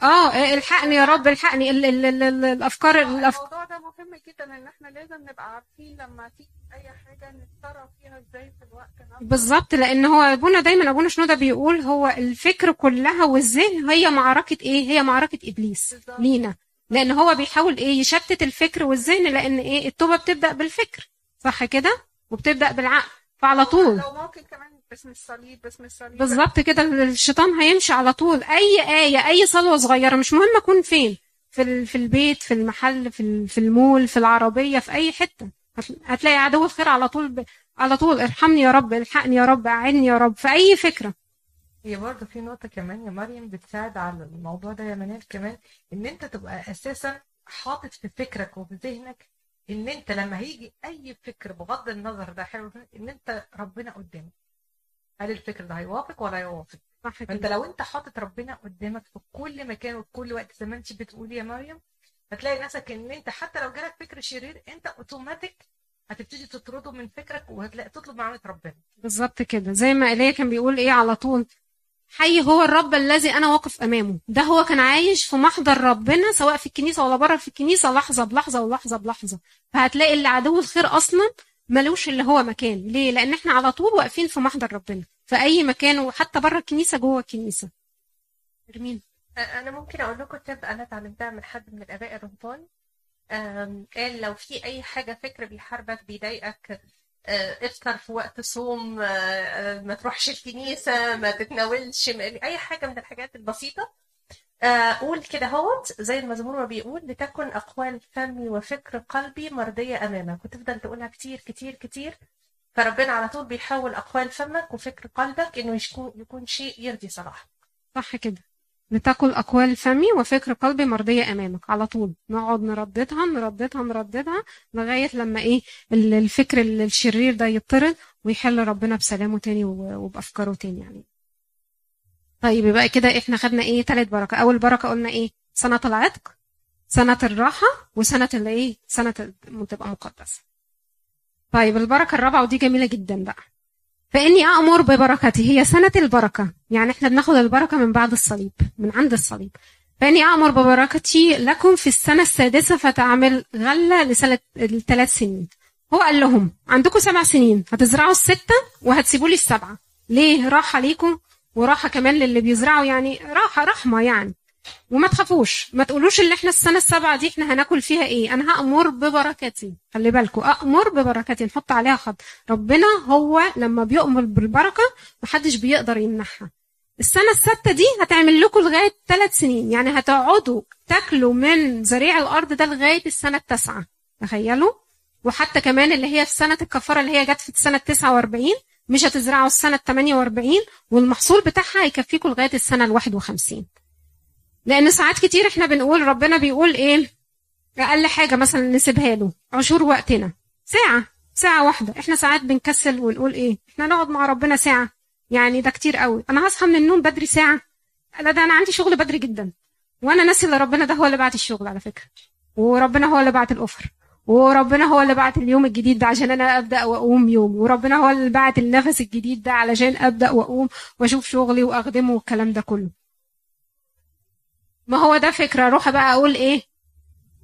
آه الحقني يا رب الحقني ال ال ال ال الأفكار الافكار الموضوع ده مهم جدا إن إحنا لازم نبقى عارفين لما تيجي أي حاجة نتصرف فيها إزاي في الوقت نفسه. بالظبط لأن هو أبونا دايما أبونا شنوده بيقول هو الفكر كلها والذهن هي معركة إيه؟ هي معركة إبليس بالظبط. لينا. لأن هو بيحاول إيه؟ يشتت الفكر والذهن لأن إيه؟ التوبة بتبدأ بالفكر صح كده؟ وبتبدأ بالعقل فعلى طول. لو ممكن كمان باسم الصليب باسم الصليب. بالظبط كده. الشيطان هيمشي على طول. أي آية أي صلوة صغيرة. مش مهم أكون فين. في ال- في البيت في المحل في ال- في المول في العربية في أي حتة. هت- هتلاقي عدو الخير على طول ب... على طول. ارحمني يا رب الحقني يا رب اعني يا رب. في أي فكرة. هي برضه في نقطة كمان يا مريم بتساعد على الموضوع ده يا منال كمان إن أنت تبقى أساسا حاطط في فكرك وفي ذهنك إن أنت لما هيجي أي فكر بغض النظر ده حلو إن أنت ربنا قدامك. هل الفكر ده هيوافق ولا هيوافق؟ صح فانت كده لو انت حاطط ربنا قدامك في كل مكان وفي كل وقت زي ما انت بتقولي يا مريم هتلاقي نفسك ان انت حتى لو جالك فكر شرير انت اوتوماتيك هتبتدي تطرده من فكرك وهتلاقي تطلب معونة ربنا. بالظبط كده. زي ما إيليا كان بيقول إيه على طول حي هو الرب الذي أنا واقف أمامه. ده هو كان عايش في محضر ربنا سواء في الكنيسة ولا بره في الكنيسة لحظة بلحظة ولحظة بلحظة. فهتلاقي اللي عدو الخير أصلا ملوش اللي هو مكان. ليه؟ لأن إحنا على طول واقفين في محضر ربنا. في أي مكان وحتى بره الكنيسة جوه الكنيسة. أرمين. أنا ممكن أقول لكم تب أنا اتعلمتها من حد من الاباء الرهبان. قال لو في أي حاجة فكر بيحاربك بيضايقك آه، افطر في وقت صوم آه، آه، ما تروحش الكنيسة ما تتناولش أي حاجة من الحاجات البسيطة. قول كده هوت زي المزمور ما بيقول لتكن أقوال فمي وفكر قلبي مرضية أمامك. وتفضل تقولها كتير كتير كتير. فربنا على طول بيحول أقوال فمك وفكر قلبك إنه يكون شيء يرضي صلاحك صح كده. لتقل أقوال فمي وفكر قلبي مرضية أمامك على طول. نقعد نرددها نرددها نرددها لغاية لما إيه ال- الفكر ال- الشرير ده يطرد ويحل ربنا بسلامه تاني وبأفكاره تاني يعني. طيب يبقى كده إحنا خدنا إيه؟ تالت بركة. أول بركة قلنا إيه؟ سنة العتق سنة الراحة وسنة اللي سنة ال- تبقى مقدسة طيب البركة الرابعة ودي جميلة جدا بقى. فإني أأمر ببركته هي سنة البركة. يعني إحنا بناخد البركة من بعد الصليب من عند الصليب. فإني أأمر ببركتي لكم في السنة السادسة فتعمل غلة لسنة الثلاث سنين. هو قال لهم عندكم سبع سنين هتزرعوا الستة وهتسيبوا لي السبعة. ليه؟ راحة ليكم وراحة كمان للي بيزرعوا يعني راحة رحمة يعني. وما تخافوش ما تقولوش اللي إحنا السنة السبعة دي إحنا هناكل فيها إيه. أنا هأمر ببركتي. خلي بالكم أأمر ببركتي نحط عليها خط. ربنا هو لما بيؤمر بالبركة محدش بيقدر يمنعها السنة الستة دي هتعمل لكم لغاية ثلاث سنين. يعني هتقعدوا تاكلوا من زريع الأرض ده لغاية السنة التاسعة. تخيلوا؟ وحتى كمان اللي هي في سنة الكفارة اللي هي جت في السنة 49 مش هتزرعوا السنة 48 والمحصول بتاعها هيكفيكم لغاية السنة ال 51 لأن ساعات كتير إحنا بنقول ربنا بيقول إيه؟ أقل حاجة مثلا نسيبها له عشور وقتنا. ساعة ساعة واحدة. إحنا ساعات بنكسل ونقول إيه؟ إحنا نقعد مع ربنا ساعة. يعني ده كتير قوي. أنا هصحى من النوم بدري ساعة. لا ده أنا عندي شغل بدري جدا. وأنا ناسي اللي ربنا ده هو اللي بعت الشغل على فكرة. وربنا هو اللي بعت الأوفر. وربنا هو اللي بعت اليوم الجديد ده عشان أنا أبدأ وأقوم يوم. وربنا هو اللي بعت النفس الجديد ده علشان أبدأ وأقوم وأشوف شغلي وأخدمه والكلام ده كله. ما هو ده فكرة. أروح بقى أقول إيه؟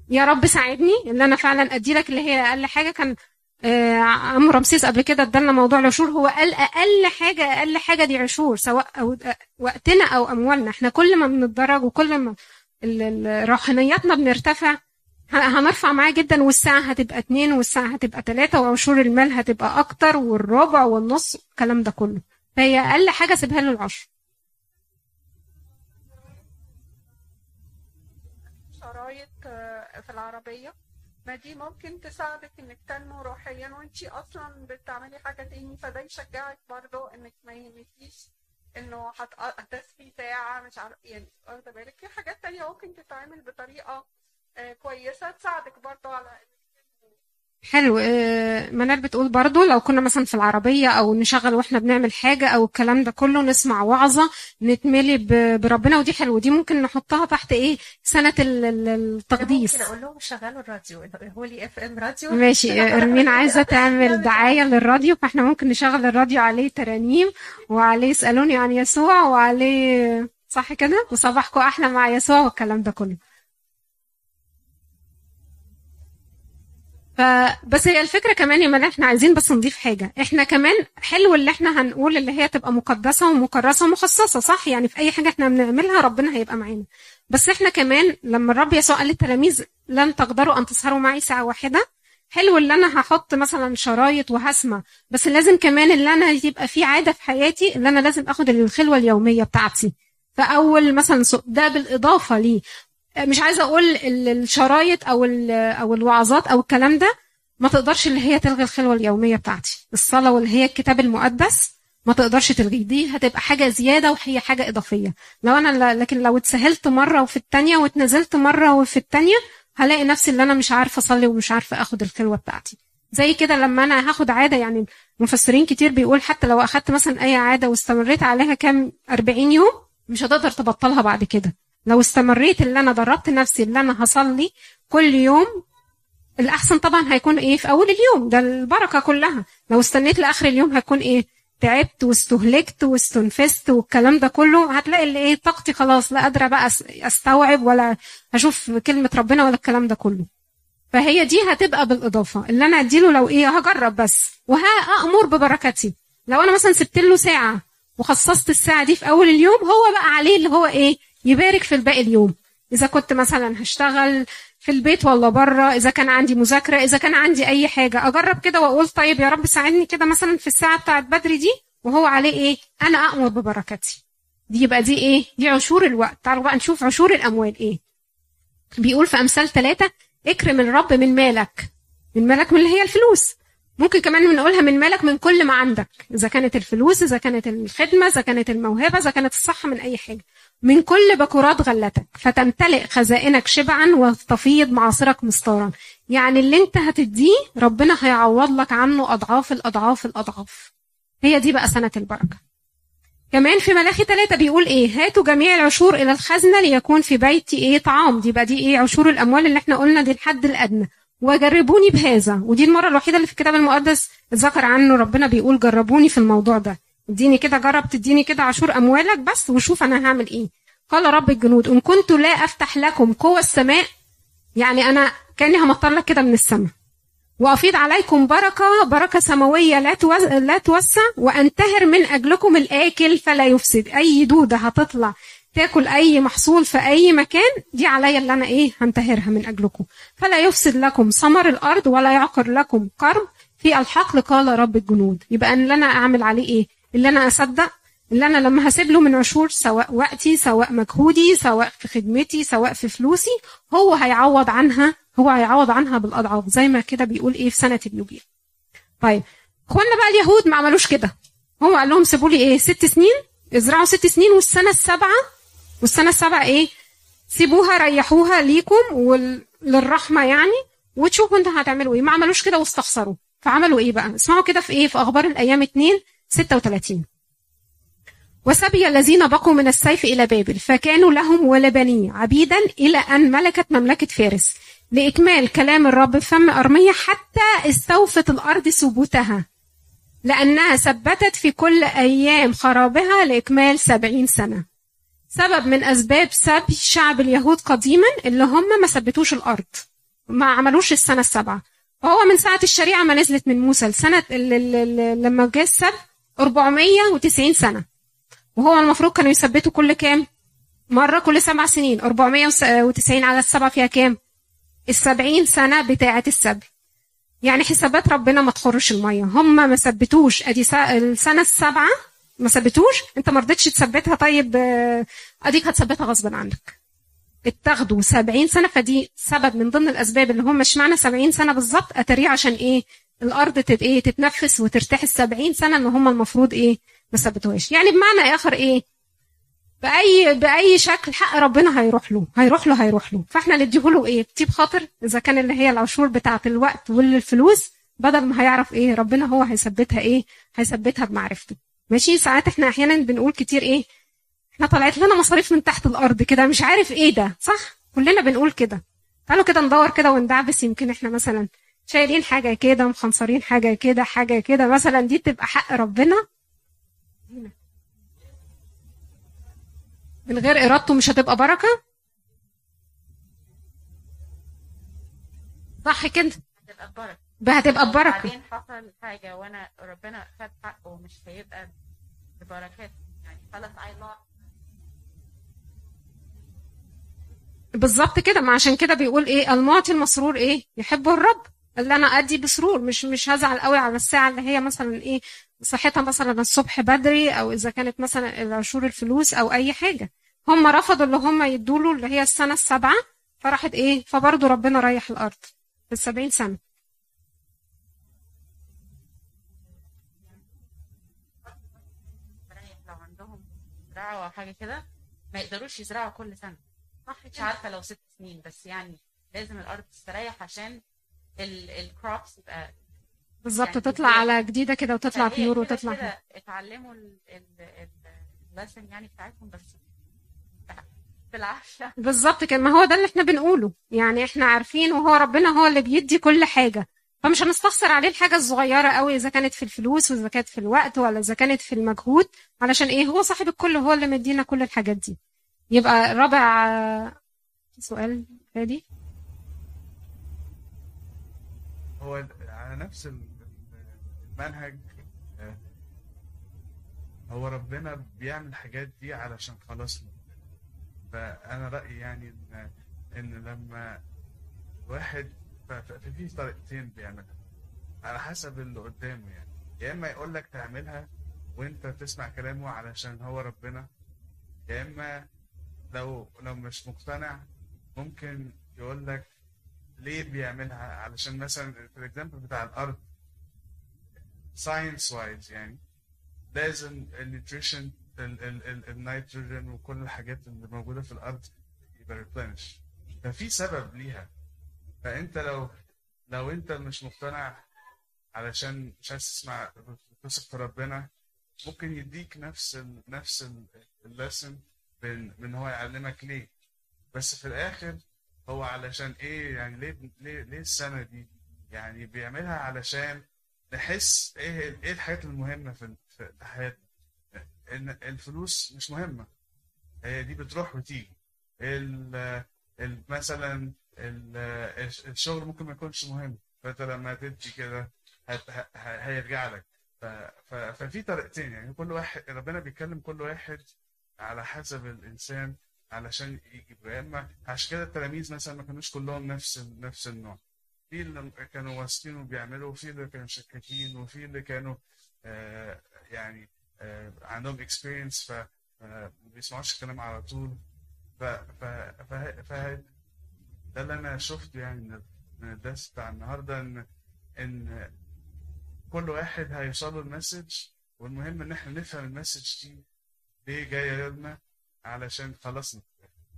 يا رب ساعدني. ان أنا فعلا أدي لك اللي هي أقل حاجة كان آه، عم رمسيس قبل كده ادالنا موضوع العشور. هو قال أقل حاجة أقل حاجة دي عشور سواء أو وقتنا أو أموالنا. إحنا كل ما بنتدرج وكل ما روحانياتنا بنرتفع هنرفع معاه جدا والساعة هتبقى اتنين والساعة هتبقى تلاتة وعشور المال هتبقى أكتر والربع والنص الكلام ده كله. فهي أقل حاجة سيبها له العشر شرايط آه، في العربية. ما دي ممكن تساعدك إنك تنمو روحيا وانتي أصلا بتعملي حاجة تاني فده يشجعك برضو إنك ما يهمكيش إنه هت- هتصفي ساعة مش عارف يعني واخدة بالك؟ في حاجات تانية ممكن تتعمل بطريقة كويسة تساعدك برضو على حلو. آه، منال بتقول برضو لو كنا مثلا في العربية أو نشغل وإحنا بنعمل حاجة أو الكلام ده كله نسمع وعظة نتملي ب- بربنا ودي حلوة. دي ممكن نحطها تحت إيه؟ سنة ال- ال- التقديس. ممكن أقول لهم شغلوا الراديو هو لي إف إم راديو. ماشي. آه، أرمين عايزة تعمل دعاية للراديو فإحنا ممكن نشغل الراديو عليه ترانيم وعليه اسالوني عن يسوع وعليه صح كده؟ وصباحكم أحلى مع يسوع والكلام ده كله. فبس هي الفكرة كمان يا ملا إحنا عايزين بس نضيف حاجة. إحنا كمان حلو اللي إحنا هنقول اللي هي تبقى مقدسة ومكرسة ومخصصة صح؟ يعني في أي حاجة إحنا بنعملها ربنا هيبقى معانا. بس إحنا كمان لما الرب يسوع قال للتلاميذ لن تقدروا أن تسهروا معي ساعة واحدة حلو اللي أنا هحط مثلا شرايط وهسمع بس لازم كمان اللي أنا يبقى في عادة في حياتي اللي أنا لازم آخد الخلوة اليومية بتاعتي. فأول مثلا ده بالإضافة ليه. مش عايزة أقول ال- الشرايط أو أو الوعظات أو الكلام ده ما تقدرش اللي هي تلغي الخلوة اليومية بتاعتي. الصلاة واللي هي الكتاب المقدس ما تقدرش تلغيه. دي هتبقى حاجة زيادة وهي حاجة إضافية. لو أنا لكن لو اتسهلت مرة وفي التانية واتنزلت مرة وفي التانية هلاقي نفسي اللي أنا مش عارفة أصلي ومش عارفة أخد الخلوة بتاعتي. زي كده لما أنا هاخد عادة يعني مفسرين كتير بيقول حتى لو أخدت مثلا أي عادة واستمريت عليها كام 40 يوم مش هتقدر تبطلها بعد كده. لو استمريت اللي أنا دربت نفسي اللي أنا هصلي كل يوم الأحسن طبعا هيكون إيه في أول اليوم ده البركة كلها. لو استنيت لآخر اليوم هيكون إيه؟ تعبت واستهلكت واستنفست والكلام ده كله هتلاقي اللي إيه؟ طاقتي خلاص لا قادرة بقى أستوعب ولا أشوف كلمة ربنا ولا الكلام ده كله. فهي دي هتبقى بالإضافة. اللي أنا أديله لو إيه؟ هجرب بس. وهامر ببركتي. لو أنا مثلا سبت له ساعة وخصصت الساعة دي في أول اليوم هو بقى عليه اللي هو إيه؟ يبارك في الباقي اليوم. إذا كنت مثلا هشتغل في البيت ولا بره إذا كان عندي مذاكرة إذا كان عندي أي حاجة أجرب كده وأقول طيب يا رب ساعدني كده مثلا في الساعة بتاعت بدري دي وهو عليه إيه؟ أنا أمر ببركتي دي يبقى دي إيه؟ دي عشور الوقت. تعالوا بقى نشوف عشور الأموال إيه. بيقول في أمثال ثلاثة اكرم الرب من مالك. من مالك من اللي هي الفلوس. ممكن كمان بنقولها من مالك من كل ما عندك إذا كانت الفلوس إذا كانت الخدمة إذا كانت الموهبة إذا كانت الصحة من أي حاجة. من كل بكورات غلتك فتمتلئ خزائنك شبعا وتفيض معاصرك مستارا يعني اللي أنت هتديه ربنا هيعوض لك عنه أضعاف الأضعاف الأضعاف. هي دي بقى سنة البركة. كمان في ملاخي ثلاثة بيقول إيه؟ هاتوا جميع العشور إلى الخزنة ليكون في بيتي إيه طعام. دي بقى دي إيه عشور الأموال اللي إحنا قلنا دي الحد الأدنى. وجربوني بهذا. ودي المرة الوحيدة اللي في الكتاب المقدس ذكر عنه ربنا بيقول جربوني في الموضوع ده. اديني كده جرب تديني كده عشور أموالك بس وشوف أنا هعمل إيه. قال رب الجنود إن كنت لا أفتح لكم قوى السماء يعني أنا كأني همطر لك كده من السماء. وأفيض عليكم بركة بركة سماوية لا توز... لا توسع وأنتهر من أجلكم الآكل فلا يفسد. أي دودة هتطلع تاكل أي محصول في أي مكان دي عليا اللي أنا إيه هنتهرها من أجلكم. فلا يفسد لكم ثمر الأرض ولا يعقر لكم كرم في الحقل قال رب الجنود. يبقى اللي أنا أعمل عليه إيه؟ اللي أنا أصدق اللي أنا لما هسيب له من عشور سواء وقتي سواء مجهودي سواء في خدمتي سواء في فلوسي هو هيعوض عنها هو هيعوض عنها بالأضعاف زي ما كده بيقول إيه في سنة اليوبيل طيب اخوانا بقى اليهود ما عملوش كده. هو قال لهم سيبوا لي إيه ست سنين ازرعوا ست سنين والسنة السابعة والسنة السابعة إيه؟ سيبوها ريحوها ليكم وللرحمه يعني وتشوفوا أنتوا هتعملوا إيه. ما عملوش كده واستخسروا. فعملوا إيه بقى؟ اسمعوا كده في إيه؟ في أخبار الأيام 2 36 وسبي الذين بقوا من السيف إلى بابل فكانوا لهم ولبني عبيدا إلى أن ملكت مملكة فارس لإكمال كلام الرب فم أرمية حتى استوفت الأرض ثبوتها لأنها ثبتت في كل أيام خرابها لإكمال سبعين سنة. سبب من أسباب سبي شعب اليهود قديما اللي هم ما ثبتوش الأرض ما عملوش السنة السبعة فهو من ساعة الشريعة ما نزلت من موسى لسنة لما جه السب 490 سنة. وهو المفروض كانوا يثبتوا كل كام؟ مرة كل سبع سنين. 490 على السبعة فيها كام؟ السبعين سنة بتاعة السبي يعني حسابات ربنا ما تخرش المية. هم ما ثبتوش. أدي السنة السابعة ما ثبتوش؟ انت ما رضيتش تثبتها. طيب اديك هتثبتها غصبا عنك. اتاخدوا 70 سنة فدي سبب من ضمن الأسباب اللي هم اشمعنى 70 سنة بالظبط. اتريه عشان إيه؟ الأرض تت إيه تتنفس وترتاح ال 70 سنة ان هم المفروض إيه؟ ما ثبتوهاش. يعني بمعنى آخر إيه؟ بأي بأي شكل حق ربنا هيروح له. هيروح له هيروح له. فإحنا نديه له إيه؟ بطيب خاطر إذا كان اللي هي العشور بتاعة الوقت والفلوس بدل ما هيعرف إيه؟ ربنا هو هيثبتها إيه؟ هيثبتها بمعرفته. ماشي؟ ساعات إحنا أحيانا بنقول كتير إيه؟ إحنا طلعت لنا مصاريف من تحت الأرض كده مش عارف إيه ده صح؟ كلنا بنقول كده. تعالوا كده ندور كده وندعبس يمكن إحنا مثلا شايلين حاجة كده مخنصرين حاجة كده حاجة كده مثلا دي تبقى حق ربنا؟ من غير إرادته مش هتبقى بركة؟ صح كده؟ هتبقى بركة. هتبقى ببركة. بعدين حصل حاجة وأنا ربنا خد حقه مش هيبقى ببركات. يعني خلاص اي بالظبط كده. ما عشان كده بيقول إيه المعطي المسرور إيه؟ يحبه الرب. اللي أنا أدي بسرور. مش مش هزعل قوي على الساعة اللي هي مثلا إيه صحتها مثلا الصبح بدري أو إذا كانت مثلا العشور الفلوس أو أي حاجة. هم رفضوا اللي هم يدوا له اللي هي السنة السابعة فراحت إيه فبرضه ربنا ريح الأرض في السبعين سنة. زراعه أو حاجة كده ما يقدروش يزرعوا كل سنة. صح مش عارفة لو ست سنين بس يعني لازم الأرض تستريح عشان الكروبس يبقى بالظبط يعني تطلع على جديدة كده وتطلع كده وتطلع كده اتعلموا اللسن يعني بتاعتهم بس بالعافية. بالظبط كده ما هو ده اللي إحنا بنقوله. يعني إحنا عارفين وهو ربنا هو اللي بيدي كل حاجة. فمش هنستخسر عليه الحاجة الصغيرة قوي إذا كانت في الفلوس وإذا كانت في الوقت ولا إذا كانت في المجهود علشان إيه؟ هو صاحب الكل هو اللي مدينا كل الحاجات دي. يبقى رابع سؤال فادي هو على نفس ال- المنهج آه، هو ربنا بيعمل الحاجات دي علشان خلاصنا فأنا رأيي يعني إن إن لما واحد ف- ف- في طريقتين بيعملها. على حسب اللي قدامه يعني. يا إما يقول لك تعملها وأنت تسمع كلامه علشان هو ربنا يا إما لو لو مش مقتنع ممكن يقول لك ليه بيعملها؟ علشان مثلا في ال example بتاع الأرض science wise يعني لازم ال nutrition النيتروجين وكل الحاجات اللي موجودة في الأرض يبقى replenish ففي سبب ليها. فأنت لو لو أنت مش مقتنع علشان مش عايز تسمع تثق في ربنا ممكن يديك نفس ال نفس ال lesson من من هو يعلمك ليه. بس في الآخر هو علشان إيه؟ يعني ليه ليه ليه السنة دي؟ يعني بيعملها علشان نحس إيه إيه الحاجات المهمة في حياتنا. إن الفلوس مش مهمة. هي دي بتروح وتيجي. مثلا الشغل ممكن ما يكونش مهم. فانت لما تدي كده هيرجع لك. ففي طريقتين. يعني كل واحد ربنا بيتكلم كل واحد على حسب الإنسان علشان يجيب. إما عشان كده التلاميذ مثلا ما كانوش كلهم نفس نفس النوع. في اللي كانوا واثقين وبيعملوا وفي اللي كانوا شكاكين وفي اللي كانوا آه يعني آه عندهم اكسبيرينس ف ما بيسمعوش الكلام على طول. ف ف, ف ده اللي أنا شفته يعني من الدرس بتاع النهارده ان إن كل واحد هيوصل له ال message والمهم إن إحنا نفهم ال message دي ليه جاية لنا علشان خلصنا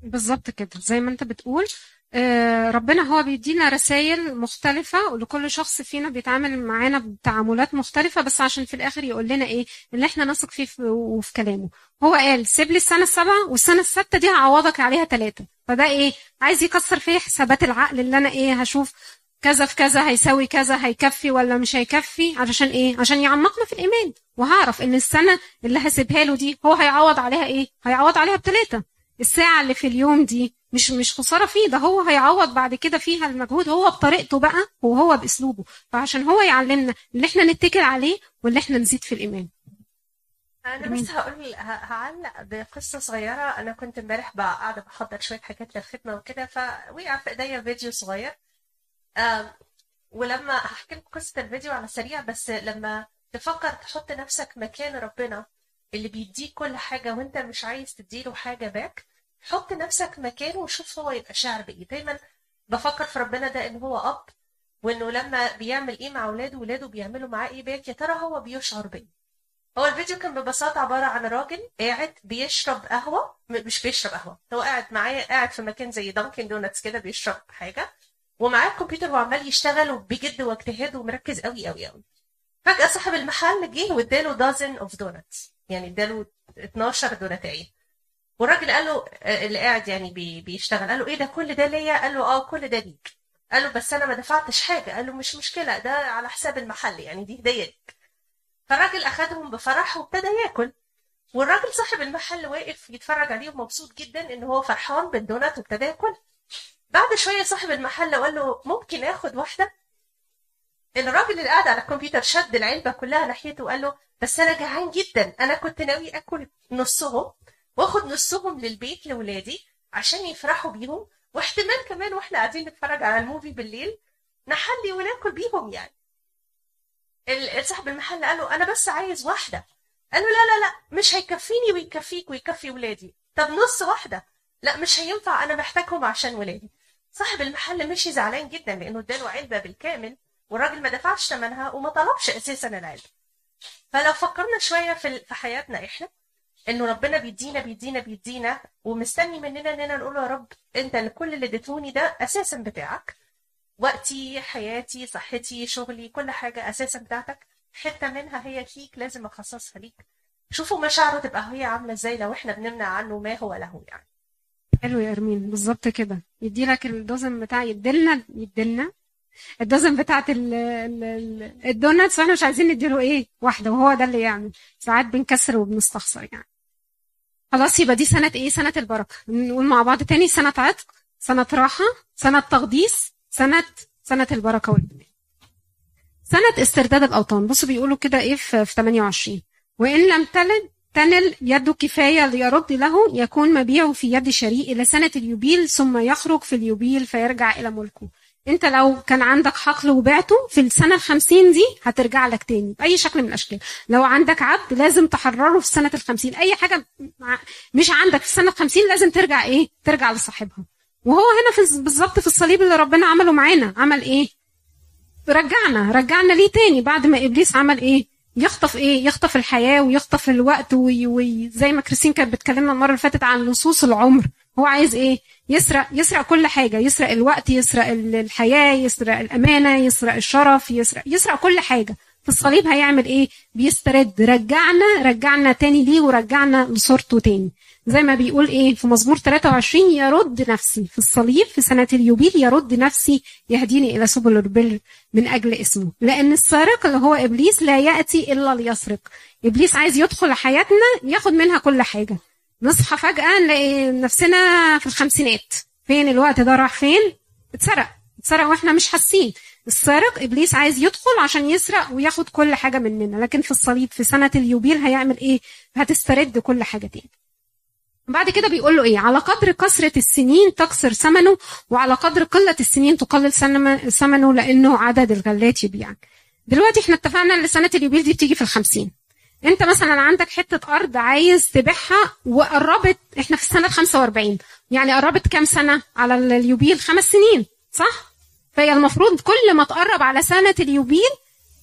بالظبط كده. زي ما انت بتقول آه، ربنا هو بيدينا رسائل مختلفة ولكل شخص فينا بيتعامل معانا بتعاملات مختلفة بس عشان في الآخر يقول لنا إيه؟ اللي إحنا نثق فيه في- وفي كلامه. هو قال سيب لي السنة السابعة والسنة الستة دي هعوضك عليها ثلاثة فده إيه؟ عايز يكسر فيه حسابات العقل اللي أنا إيه؟ هشوف كذا في كذا هيساوي كذا هيكفي ولا مش هيكفي؟ علشان إيه؟ عشان يعمقنا في الإيمان وهعرف إن السنة اللي هسيبها له دي هو هيعوض عليها إيه؟ هيعوض عليها بثلاثة الساعة اللي في اليوم دي مش مش خسارة فيه ده هو هيعوض بعد كده فيها المجهود هو بطريقته بقى وهو بأسلوبه. فعشان هو يعلمنا اللي إحنا نتكل عليه واللي إحنا نزيد في الإيمان. أنا بس هقول هعلق بقصة صغيرة. أنا كنت امبارح قاعدة بحضر شوية حاجات للخدمة وكده فوقع في إيديا فيديو صغير. ولما هحكي لكم قصة الفيديو على سريع بس لما تفكر تحط نفسك مكان ربنا اللي بيديك كل حاجة وانت مش عايز تديله حاجة back حط نفسك مكانه وشوف هو يبقى شاعر بإيه. دايما بفكر في ربنا ده إن هو أب وإنه لما بيعمل إيه مع اولاده ولاده بيعملوا معاه إيه back يا ترى هو بيشعر بإيه. هو الفيديو كان ببساطة عبارة عن راجل قاعد بيشرب قهوة م- مش بيشرب قهوة هو قاعد معايا قاعد في مكان زي Dunkin' Donuts كده بيشرب حاجة ومعاه الكمبيوتر وعمال يشتغل بجد واجتهاد ومركز قوي قوي قوي فجأة صاحب المحل جه واداله dozen of donuts يعني اداله 12 دونتاية والراجل قال له اللي قاعد يعني بي بيشتغل قال له إيه ده كل ده ليا؟ قال له آه كل ده ليك. قال له بس أنا ما دفعتش حاجة. قال له مش مشكلة ده على حساب المحل يعني دي هدية ليك. فالراجل أخدهم بفرح وابتدى ياكل. والراجل صاحب المحل واقف يتفرج عليه ومبسوط جدا إن هو فرحان بالدونات وابتدى ياكل. بعد شوية صاحب المحل قال له ممكن آخد واحدة؟ الراجل اللي قاعد على الكمبيوتر شد العلبة كلها ناحيته وقال له بس أنا جعان جدا. أنا كنت ناوي آكل نصهم وآخد نصهم للبيت لاولادي عشان يفرحوا بيهم. واحتمال كمان وإحنا قاعدين نتفرج على الموفي بالليل نحلي وناكل بيهم يعني. صاحب المحل قال له أنا بس عايز واحدة. قال له لا لا لا مش هيكفيني ويكفيك ويكفي ولادي. طب نص واحدة. لا مش هينفع أنا محتاجهم عشان ولادي. صاحب المحل مشي زعلان جدا لأنه اداله علبة بالكامل والراجل ما دفعش ثمنها وما طلبش أساسا العلبة. فلو فكرنا شوية في في حياتنا إحنا إنه ربنا بيدينا بيدينا بيدينا ومستني مننا اننا نقول يا رب أنت كل اللي اديتوني ده أساسا بتاعك. وقتي حياتي صحتي شغلي كل حاجة أساسا بتاعتك. حتة منها هي ليك لازم أخصصها ليك. شوفوا مشاعره تبقى هي عاملة إزاي لو إحنا بنمنع عنه ما هو له يعني. حلو يا أرمين بالظبط كده. يدي لك الدوزن بتاع يديلنا يديلنا الدوزن بتاعت ال- ال- ال- الدوناتس وإحنا مش عايزين نديله إيه؟ واحدة وهو ده اللي يعمل. ساعات بنكسر وبنستخسر يعني. خلاص يبقى دي سنة إيه؟ سنة البركة. نقول مع بعض تاني. سنة عتق سنة راحة سنة تقديس سنة سنة البركة والبناء. سنة استرداد الأوطان. بصوا بيقولوا كده إيه في في 28 وإن لم تلد تنل يد كفاية ليرد له يكون مبيعه في يد شريك إلى سنة اليوبيل ثم يخرج في اليوبيل فيرجع إلى ملكه. انت لو كان عندك حقل وبعته في السنة الخمسين دي هترجع لك تاني بأي شكل من الأشكال. لو عندك عبد لازم تحرره في سنة الخمسين. أي حاجة مش عندك في السنة الخمسين لازم ترجع إيه؟ ترجع لصاحبها. وهو هنا في بالظبط في الصليب اللي ربنا عمله معانا. عمل إيه؟ رجعنا. رجعنا ليه تاني؟ بعد ما إبليس عمل إيه؟ يخطف إيه؟ يخطف الحياة ويخطف الوقت وي- وي- زي ما كريستين كانت بتكلمنا المرة اللي فاتت عن لصوص العمر. هو عايز إيه؟ يسرق يسرق كل حاجة يسرق الوقت يسرق ال- الحياة يسرق الأمانة يسرق الشرف يسرق يسرق كل حاجة. في الصليب هيعمل إيه؟ بيسترد. رجعنا رجعنا تاني ليه ورجعنا لصورته تاني. زي ما بيقول إيه؟ في مزمور 23 يرد نفسي. في الصليب في سنة اليوبيل يرد نفسي يهديني إلى سبل البر من أجل اسمه. لأن السارق اللي هو إبليس لا يأتي إلا ليسرق. إبليس عايز يدخل حياتنا ياخد منها كل حاجة. نصحى فجأة نلاقي نفسنا في الخمسينات. فين الوقت ده؟ راح فين؟ اتسرق. اتسرق وإحنا مش حاسين. السارق إبليس عايز يدخل عشان يسرق وياخد كل حاجة مننا لكن في الصليب في سنة اليوبيل هيعمل إيه؟ هتسترد كل حاجة تاني. بعد كده بيقول له إيه؟ على قدر كثرة السنين تكسر ثمنه وعلى قدر قلة السنين تقلل ثمنه لأنه عدد الغلات يبيعك. دلوقتي إحنا اتفقنا إن سنة اليوبيل دي بتيجي في الخمسين. انت مثلا عندك حتة أرض عايز تبيعها وقربت إحنا في السنة ال 45 يعني قربت كام سنة؟ على اليوبيل خمس سنين صح؟ فهي المفروض كل ما تقرب على سنة اليوبيل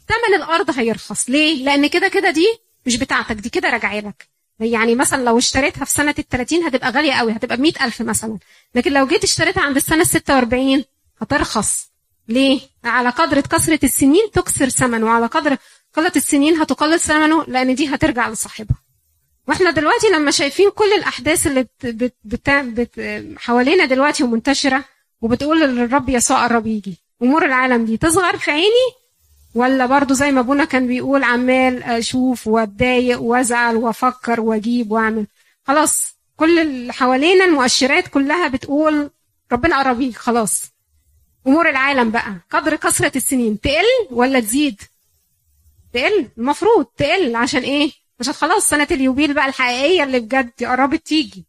ثمن الأرض هيرخص. ليه؟ لأن كده كده دي مش بتاعتك دي كده راجعة لك. يعني مثلا لو اشتريتها في سنة ال 30 هتبقى غالية قوي هتبقى ب ألف مثلا. لكن لو جيت اشتريتها عند السنة ال 46 هترخص. ليه؟ على قدر كثرة السنين تكسر ثمنه وعلى قدر قله السنين هتقلل ثمنه لأن دي هترجع لصاحبها. وإحنا دلوقتي لما شايفين كل الأحداث اللي بت بت بت حوالينا دلوقتي ومنتشرة وبتقول للرب يسوع قرب يجي أمور العالم دي تصغر في عيني؟ ولا برضو زي ما أبونا كان بيقول عمال أشوف وأتضايق وأزعل وأفكر وأجيب وأعمل. خلاص كل اللي حوالينا المؤشرات كلها بتقول ربنا قرب خلاص. أمور العالم بقى قدر كثرة السنين تقل ولا تزيد؟ تقل المفروض تقل. عشان إيه؟ عشان خلاص سنة اليوبيل بقى الحقيقية اللي بجد قربت تيجي.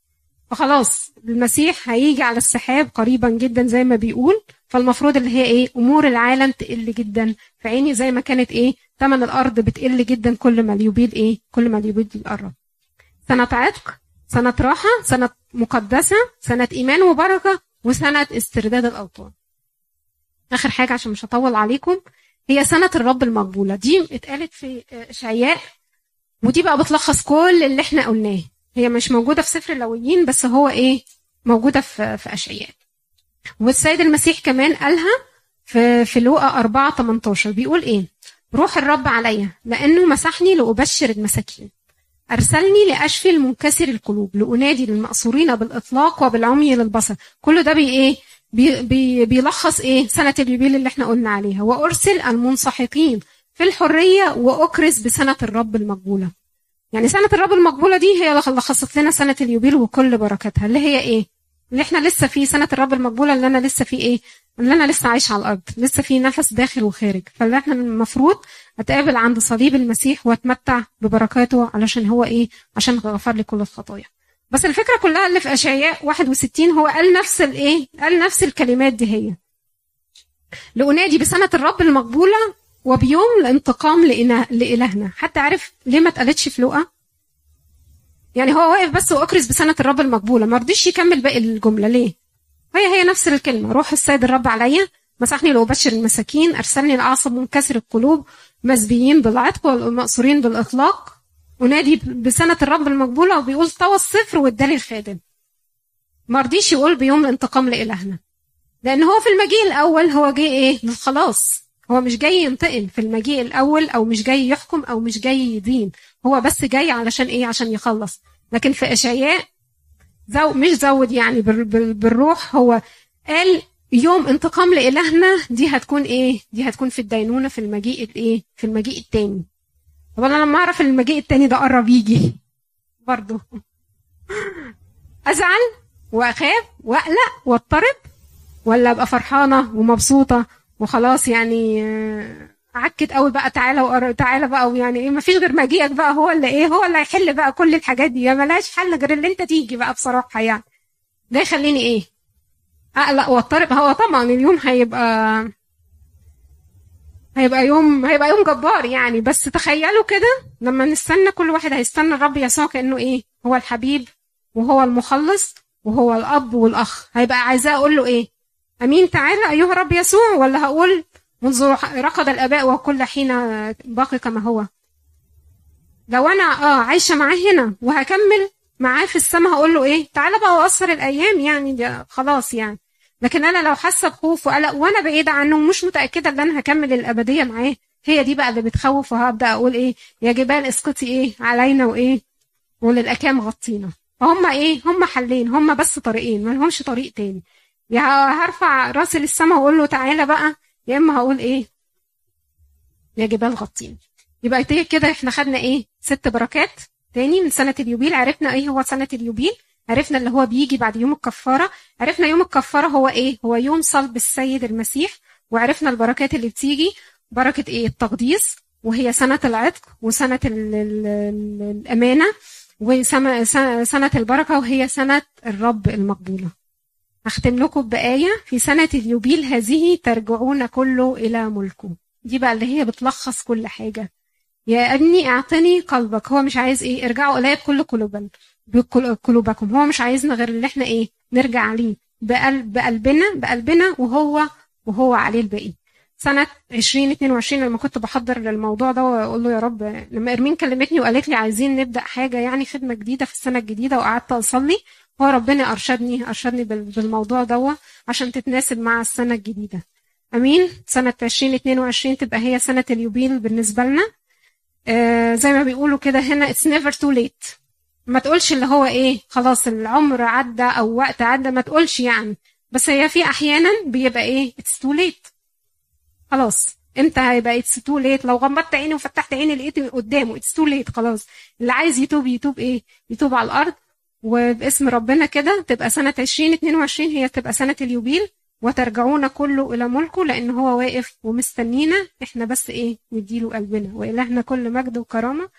فخلاص المسيح هيجي على السحاب قريبا جدا زي ما بيقول. فالمفروض اللي هي إيه؟ أمور العالم تقل جدا. في عيني زي ما كانت إيه؟ ثمن الأرض بتقل جدا كل ما اليوبيل إيه؟ كل ما اليوبيل بيقرب سنة عتق سنة راحة سنة مقدسة سنة إيمان وبركة وسنة استرداد الأوطان. آخر حاجة عشان مش هطول عليكم. هي سنة الرب المقبولة. دي اتقالت في إشعياء ودي بقى بتلخص كل اللي إحنا قلناه. هي مش موجودة في سفر اللويين بس هو إيه موجودة في في إشعياء. والسيد المسيح كمان قالها في في لوقا 4 18 بيقول إيه؟ روح الرب عليا لأنه مسحني لأبشر المساكين. أرسلني لأشفي المنكسر القلوب لأنادي للمأسورين بالإطلاق وبالعمي للبصر. كل ده بي إيه؟ بي بي بيلخص إيه؟ سنة اليوبيل اللي إحنا قلنا عليها. وأرسل المنسحقين في الحرية واكرز بسنة الرب المقبولة. يعني سنة الرب المقبولة دي هي اللي لخصت لنا سنة اليوبيل وكل بركاتها. اللي هي إيه؟ اللي إحنا لسه فيه سنة الرب المقبولة اللي أنا لسه فيه إيه؟ اللي أنا لسه عايشة على الأرض. لسه في نفس داخل وخارج. فاللي إحنا المفروض أتقابل عند صليب المسيح وأتمتع ببركاته علشان هو إيه؟ عشان غفر لي كل الخطايا. بس الفكرة كلها اللي في أشعياء 61 هو قال نفس الإيه؟ قال نفس الكلمات دي هي. لأنادي بسنة الرب المقبولة وبيوم الانتقام لإلهنا. حتى عارف ليه ما اتقالتش في لوقا؟ يعني هو واقف بس واكرز بسنة الرب المقبولة. ما رضيش يكمل باقي الجملة. ليه؟ هي هي نفس الكلمة. روح السيد الرب عليا. مسحني لأبشر المساكين. أرسلني لأعصب منكسر القلوب. مسبيين بالعتق والمأسورين بالإطلاق. ونادي بسنة الرب المقبولة وبيقول طوى الصفر وادالي الخادم. ما رضيش يقول بيوم الانتقام لإلهنا. لأن هو في المجيء الأول هو جاي إيه؟ للخلاص هو مش جاي ينتقم. في المجيء الأول أو مش جاي يحكم أو مش جاي يدين. هو بس جاي علشان إيه؟ عشان يخلص. لكن في إشعياء زو مش زود يعني بال- بال- بالروح. هو قال يوم انتقام لإلهنا دي هتكون إيه؟ دي هتكون في الدينونة في المجيء الإيه في المجيء التاني. طب أنا لما أعرف المجيء التاني ده قرب يجي برضه أزعل وأخاف وأقلق وأضطرب ولا أبقى فرحانة ومبسوطة وخلاص يعني آه، عكت قوي بقى تعالى. تعالى بقى ويعني إيه مفيش غير مجيئك بقى هو اللي إيه هو اللي هيحل بقى كل الحاجات دي. ملهاش حل غير اللي أنت تيجي بقى بصراحة يعني. ده يخليني إيه؟ أقلق وأضطرب. هو طبعا اليوم هيبقى هيبقى يوم هيبقى يوم جبار يعني. بس تخيلوا كده لما نستنى كل واحد هيستنى الرب يسوع كأنه إيه؟ هو الحبيب وهو المخلص وهو الأب والأخ. هيبقى عايزاه أقول له إيه؟ أمين تعالى أيها الرب يسوع. ولا هقول منذ رقد الآباء وكل حين باقي كما هو. لو أنا آه عايشة معاه هنا وهكمل معاه في السماء هقول له إيه؟ تعالى بقى واقصر الأيام يعني خلاص يعني. لكن أنا لو حاسة بخوف وقلق وأنا بعيدة عنه ومش متأكدة إن أنا هكمل الأبدية معاه هي دي بقى اللي بتخوف وهبدأ أقول إيه يا جبال اسقطي إيه علينا وإيه وللأكام غطينا. فهم إيه؟ هم حلين هم بس طريقين ما لهمش طريق تاني. يا هرفع رأسي للسماء وأقول له تعالى بقى يا إما هقول إيه يا جبال غطينا. يبقى كده إحنا خدنا إيه؟ ست بركات تاني من سنة اليوبيل عرفنا إيه هو سنة اليوبيل؟ عرفنا اللي هو بيجي بعد يوم الكفارة. عرفنا يوم الكفارة هو إيه؟ هو يوم صلب السيد المسيح وعرفنا البركات اللي بتيجي. بركة إيه؟ التقديس وهي سنة العتق وسنة ال ال ال الأمانة وسنة البركة وهي سنة الرب المقبولة. هختم لكم بآية في سنة اليوبيل هذه ترجعون كله إلى ملكه. دي بقى اللي هي بتلخص كل حاجة. يا أبني أعطني قلبك. هو مش عايز إيه؟ ارجعوا الي بكل قلوبا بقلوبكم هو مش عايزنا غير اللي إحنا إيه نرجع عليه بقلب بقلبنا بقلبنا وهو وهو عليه الباقي. سنة 2022 لما كنت بحضر للموضوع ده وأقول له يا رب لما إرمين كلمتني وقالت لي عايزين نبدأ حاجة يعني خدمة جديدة في السنة الجديدة وقعدت اصلي هو ربنا أرشدني أرشدني بالموضوع ده عشان تتناسب مع السنة الجديدة. أمين؟ سنة 2022 تبقى هي سنة اليوبيل بالنسبة لنا. آه زي ما بيقولوا كده هنا it's never too late. ما تقولش اللي هو إيه خلاص العمر عدى أو وقت عدى ما تقولش يعني. بس هي في أحيانا بيبقى إيه it's too late. خلاص إمتى هيبقى it's too late لو غمضت عيني وفتحت عيني لقيت قدامه it's too late خلاص. اللي عايز يتوب يتوب إيه؟ يتوب على الأرض. وباسم ربنا كده تبقى سنة 2022 هي تبقى سنة اليوبيل. وترجعون كله إلى ملكه لأن هو واقف ومستنينا. إحنا بس إيه نديله قلبنا. وإلهنا كل مجد وكرامة.